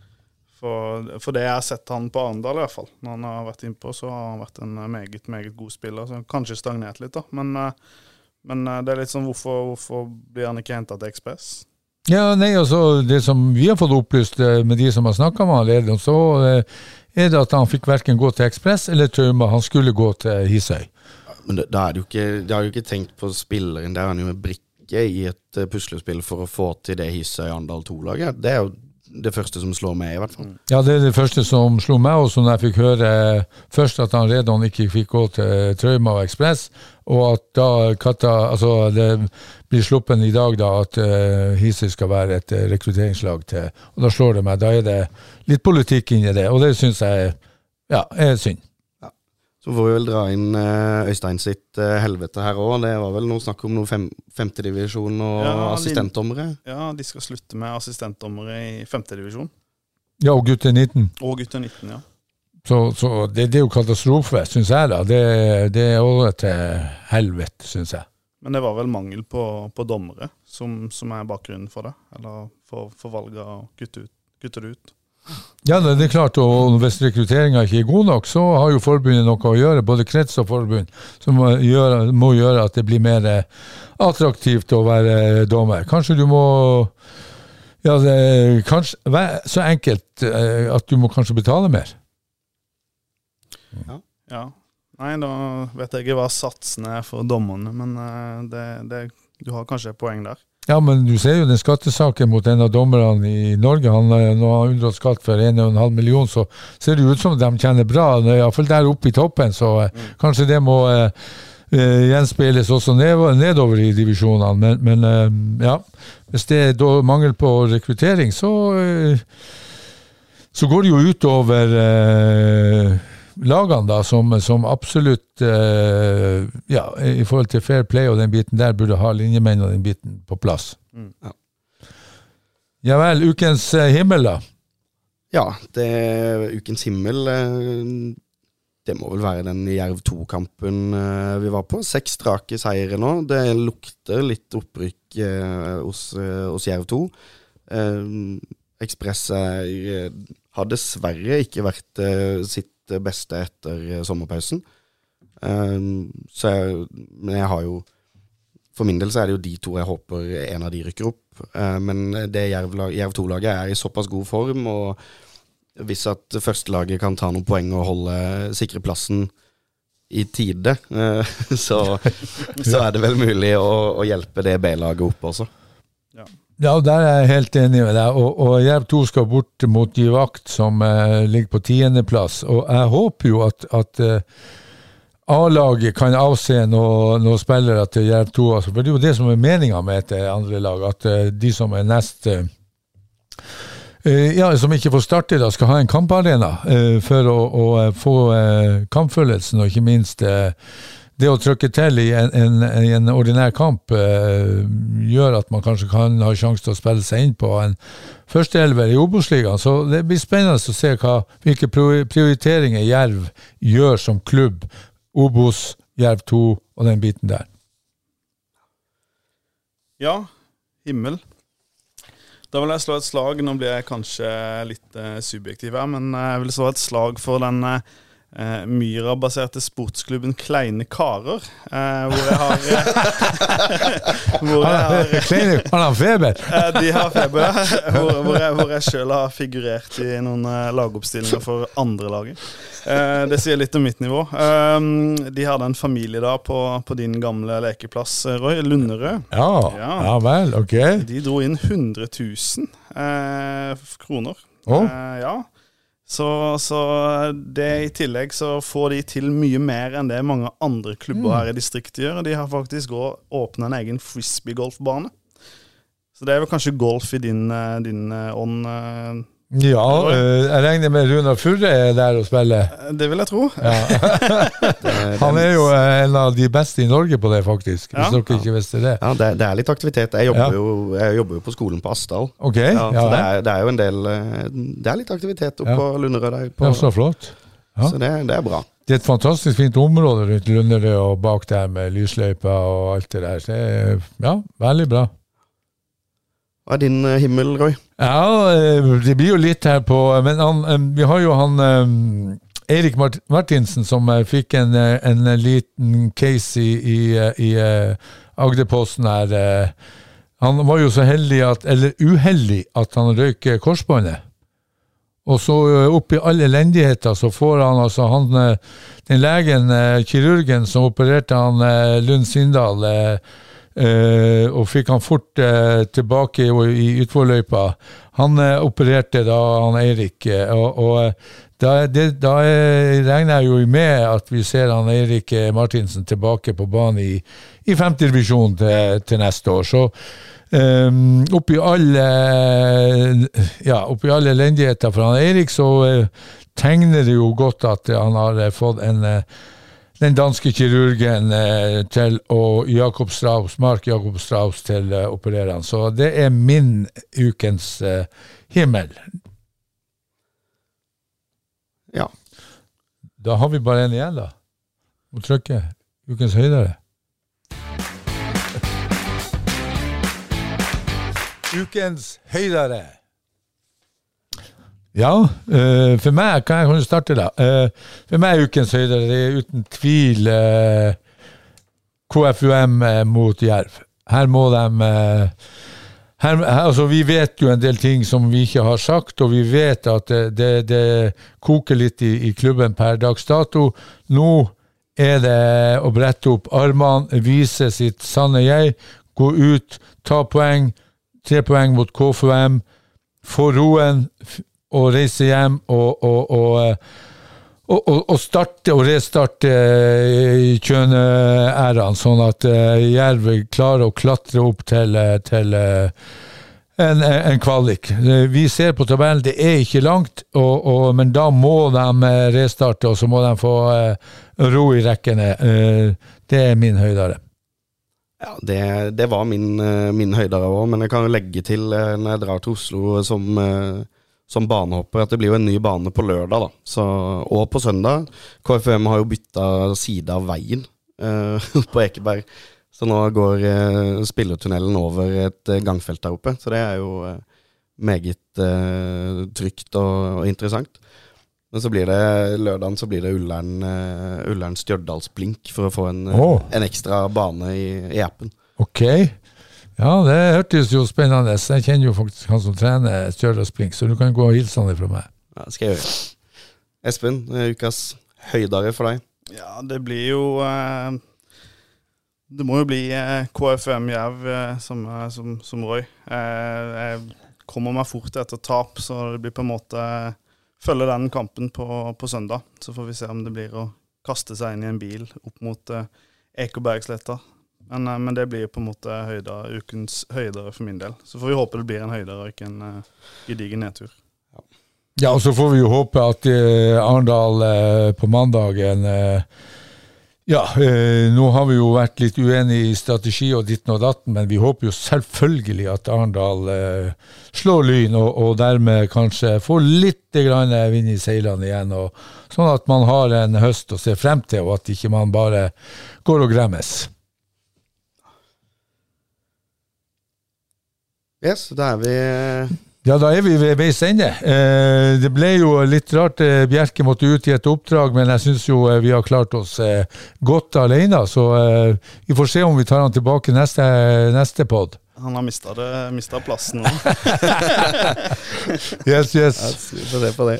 for, for det jeg har sett han på Arendal, i hvert fall, når han har vært innpå, så har han vært en meget, meget god spiller. Så kanskje stagnert litt, da. Men, eh, men eh, det er litt sånn hvorfor, hvorfor blir han ikke henta til Ekspress? Ja, nei, altså Det som vi har fått opplyst eh, med de som har snakka med han så eh, er det at han fikk verken gå til Ekspress eller Trauma. Han skulle gå til Hisøy. Men da, er jo ikke, de har jo ikke tenkt på spilleren. Der er han jo en brikke i et eh, puslespill for å få til det Hisøy Andal 2-laget. Det er jo det første som slår meg, i hvert fall. Ja, det er det første som slo meg også når jeg fikk høre først at han Redon ikke fikk gå til Trauma og Ekspress, og at da Katta, altså det blir sluppen i dag da at uh, Hisøy skal være et eh, rekrutteringslag til Og da slår det meg. Da er det litt politikk inn i det, og det syns jeg ja, er synd. Så får vi vel dra inn eh, Øystein sitt eh, helvete her òg. Det var vel noe snakk om noe fem, femtedivisjon og Ja, assistentdommere. Ja, de skal slutte med assistentdommere i femtedivisjon. Ja, og gutter 19. Og gutter 19, ja. Så, så det, det er jo katastrofe, syns jeg. da. Det, det er også til helvete, syns jeg. Men det var vel mangel på, på dommere som, som er bakgrunnen for det? Eller for, for valget av å kutte, ut, kutte det ut? Ja, det det er klart, og hvis rekrutteringa ikke er god nok, så har jo forbundet noe å gjøre, både krets og forbund, som må gjøre, må gjøre at det blir mer eh, attraktivt å være eh, dommer. Kanskje du må ja, det, kanskje, vær så enkelt eh, at du må kanskje betale mer. Ja. Nei, da vet jeg ikke hva satsene er for dommerne, men det, det, du har kanskje et poeng der. Ja, men du ser jo den skattesaken mot en av dommerne i Norge. Han, eh, når han har unndratt skatt for 1,5 million, så ser det ut som de tjener bra. Iallfall der oppe i toppen, så mm. kanskje det må eh, eh, gjenspeiles også nedover i divisjonene. Men, men eh, ja, hvis det er mangel på rekruttering, så eh, så går det jo utover eh, lagene, da, som, som absolutt eh, Ja, i forhold til fair play og den biten der, burde ha linjemenn og den biten på plass. Mm. Ja. Ja vel, ukens eh, himmel, da. Ja, det Ukens himmel eh, Det må vel være den Jerv 2-kampen eh, vi var på. Seks strake seire nå. Det lukter litt opprykk hos, hos Jerv 2. Eh, Ekspress har dessverre ikke vært eh, sitt beste etter eh, sommerpausen. Eh, så jeg, men jeg har jo For min del så er det jo de to jeg håper en av de rykker opp. Eh, men det Jerv, Jerv 2-laget er i såpass god form, og hvis at førstelaget kan ta noen poeng og holde sikre plassen i tide, eh, så, så er det vel mulig å, å hjelpe det B-laget opp også. Ja, der er jeg helt enig med deg. Og, og Jerv 2 skal bort mot Givakt, som eh, ligger på tiendeplass. Og jeg håper jo at, at eh, A-laget kan avse noen noe spillere til Jerv 2. Altså, for det er jo det som er meninga med et eh, andre lag, at eh, de som er nest eh, eh, ja, Som ikke får starte, da, skal ha en kamparena for å, å få kampfølelsen, og ikke minst det å trykke til i en, en, en ordinær kamp eh, gjør at man kanskje kan ha sjanse til å spille seg inn på en førsteelver i Obos-ligaen. Så det blir spennende å se hva, hvilke prioriteringer Jerv gjør som klubb. Obos, Jerv 2 og den biten der. Ja, himmel. Da vil jeg slå et slag. Nå blir jeg kanskje litt eh, subjektiv her, men eh, jeg vil slå et slag for den eh, eh, Myra-baserte sportsklubben Kleine Karer. Eh, hvor jeg har eh, Hvor jeg har Kleine, han har feber! Eh, De har feber, ja. hvor, hvor jeg, hvor jeg sjøl har figurert i noen eh, lagoppstillinger for andre laget. Eh, det sier litt om mitt nivå. Um, de hadde en familiedag på, på din gamle lekeplass, eh, Roy. Lunderød. Ja, Ja. ja vel, ok. De dro inn 100 000 eh, kroner. Å. Eh, ja. Så, så det i tillegg så får de til mye mer enn det mange andre klubber her i distriktet gjør. De har faktisk òg åpna en egen frisbeegolfbane. Så det er vel kanskje golf i din, eh, din eh, ånd. Eh. Ja, eh, jeg regner med Runar Furre er der og spiller. Det vil jeg tro. Han er jo eh, en av de beste i Norge på det, faktisk. Hvis Ja. dere ikke visste det. Ja, det, det er litt aktivitet. Jeg jobber, jo, jeg jobber jo på skolen på Asdal. Okay. Ja, ja, så det er, det er jo en del eh, Det er litt aktivitet oppe Ja. på Lunderød der. På, ja, så flott. ja. Så det, det er bra. Det er et fantastisk fint område rundt Lunderød og bak der med lysløyper og alt det der. Så det er, ja, veldig bra. Hva er din eh, himmel, Roy? Ja, eh, det blir jo litt her på Men han, eh, vi har jo han Erik Martinsen som eh, fikk en, eh, en liten case i, i, eh, i eh, Agderposten her. eh. Han var jo så heldig at, eller uheldig at han røyk eh, korsbåndet. Og så eh, oppi all elendigheter så får han altså han eh, Den legen, eh, kirurgen som opererte han eh, Lund Svindal eh, og fikk han fort uh, tilbake i, i utforløypa. Han uh, opererte da han Eirik, og, og da, det, da regner jeg jo med at vi ser han Eirik Martinsen tilbake på banen i, i femtedivisjon til, til neste år. Så Um, oppi alle ja, oppi alle elendigheter for han Eirik, så tegner det jo godt at han har fått en den danske kirurgen eh, til og Jakob Strauss, Mark Jakob Strauss til å operere han. Så det er min ukens eh, himmel. Ja. Da har vi bare en igjen, da. Må trykke ukens høydere. Ukens høydere. Ja, eh, for meg kan jeg starte, da. Eh, for meg er ukens høyder, det er uten tvil eh, KFUM mot Jerv. Her må de her, altså, Vi vet jo en del ting som vi ikke har sagt, og vi vet at det, det, koker litt i, i klubben per dags dato. Nå er det å brette opp armene, vise sitt sanne jeg, gå ut, ta poeng. Tre poeng mot KFUM. Få roen og reise hjem og, og, og, eh, og, starte og restarte eh, Kjøne-æraen, sånn at eh, Jerv klarer å klatre opp til, til en, en kvalik. Vi ser på tabellen, det er ikke langt, men da må de restarte, og så må de få ro i rekkene. Det er min høydare. Ja, det, det var min, min høydere òg, men jeg kan jo legge til når jeg drar til Oslo som, som banehopper, at det blir jo en ny bane på lørdag, da. Så, og på søndag. KFUM har jo bytta side av veien eh, på Ekeberg. Så nå går eh, spillertunnelen over et eh, gangfelt der oppe. Så det er jo eh, meget eh, trygt og, og interessant. Men så blir det lørdagen så blir det Ullern, uh, Ullern Stjørdalsblink for å få en, oh. En ekstra bane i, i appen. Ok. Ja, det hørtes jo spennende Jeg kjenner jo faktisk han som trener Stjørdals Blink, så du kan gå og hilse han fra meg. Ja, det skal jeg gjøre. Espen, ukas høydager for deg? Ja, det blir jo eh, Det må jo bli eh, KFM Jerv eh, som, eh, som, som Roy. Eh, jeg kommer meg fort etter tap, så det blir på en måte Følge den kampen på, på søndag. Så får vi se om det blir å kaste seg inn i en bil opp mot eh, Ekebergsletta. Men, eh, men det blir på en måte høyder, ukens høydere for min del. Så får vi håpe det blir en høydere og ikke en eh, gedigen nedtur. Ja, og så får vi jo håpe at eh, Arendal på mandagen Ja, eh, nå har vi jo vært litt uenige i strategi og ditten og datten, men vi håper jo selvfølgelig at Arendal eh, slår Lyn, og, og dermed kanskje får litt grann vind i seilene igjen. Og, sånn at man har en høst å se frem til, og at ikke man bare går og gremmes. Yes, da er vi Ja, da er vi ved veis ende. Eh, det ble jo litt rart eh, Bjerke måtte ut i et oppdrag, men jeg syns jo eh, vi har klart oss eh, godt alene. Så eh, vi får se om vi tar han tilbake neste, neste pod. Han har mista plassen nå. Yes, yes. Vi får se på det.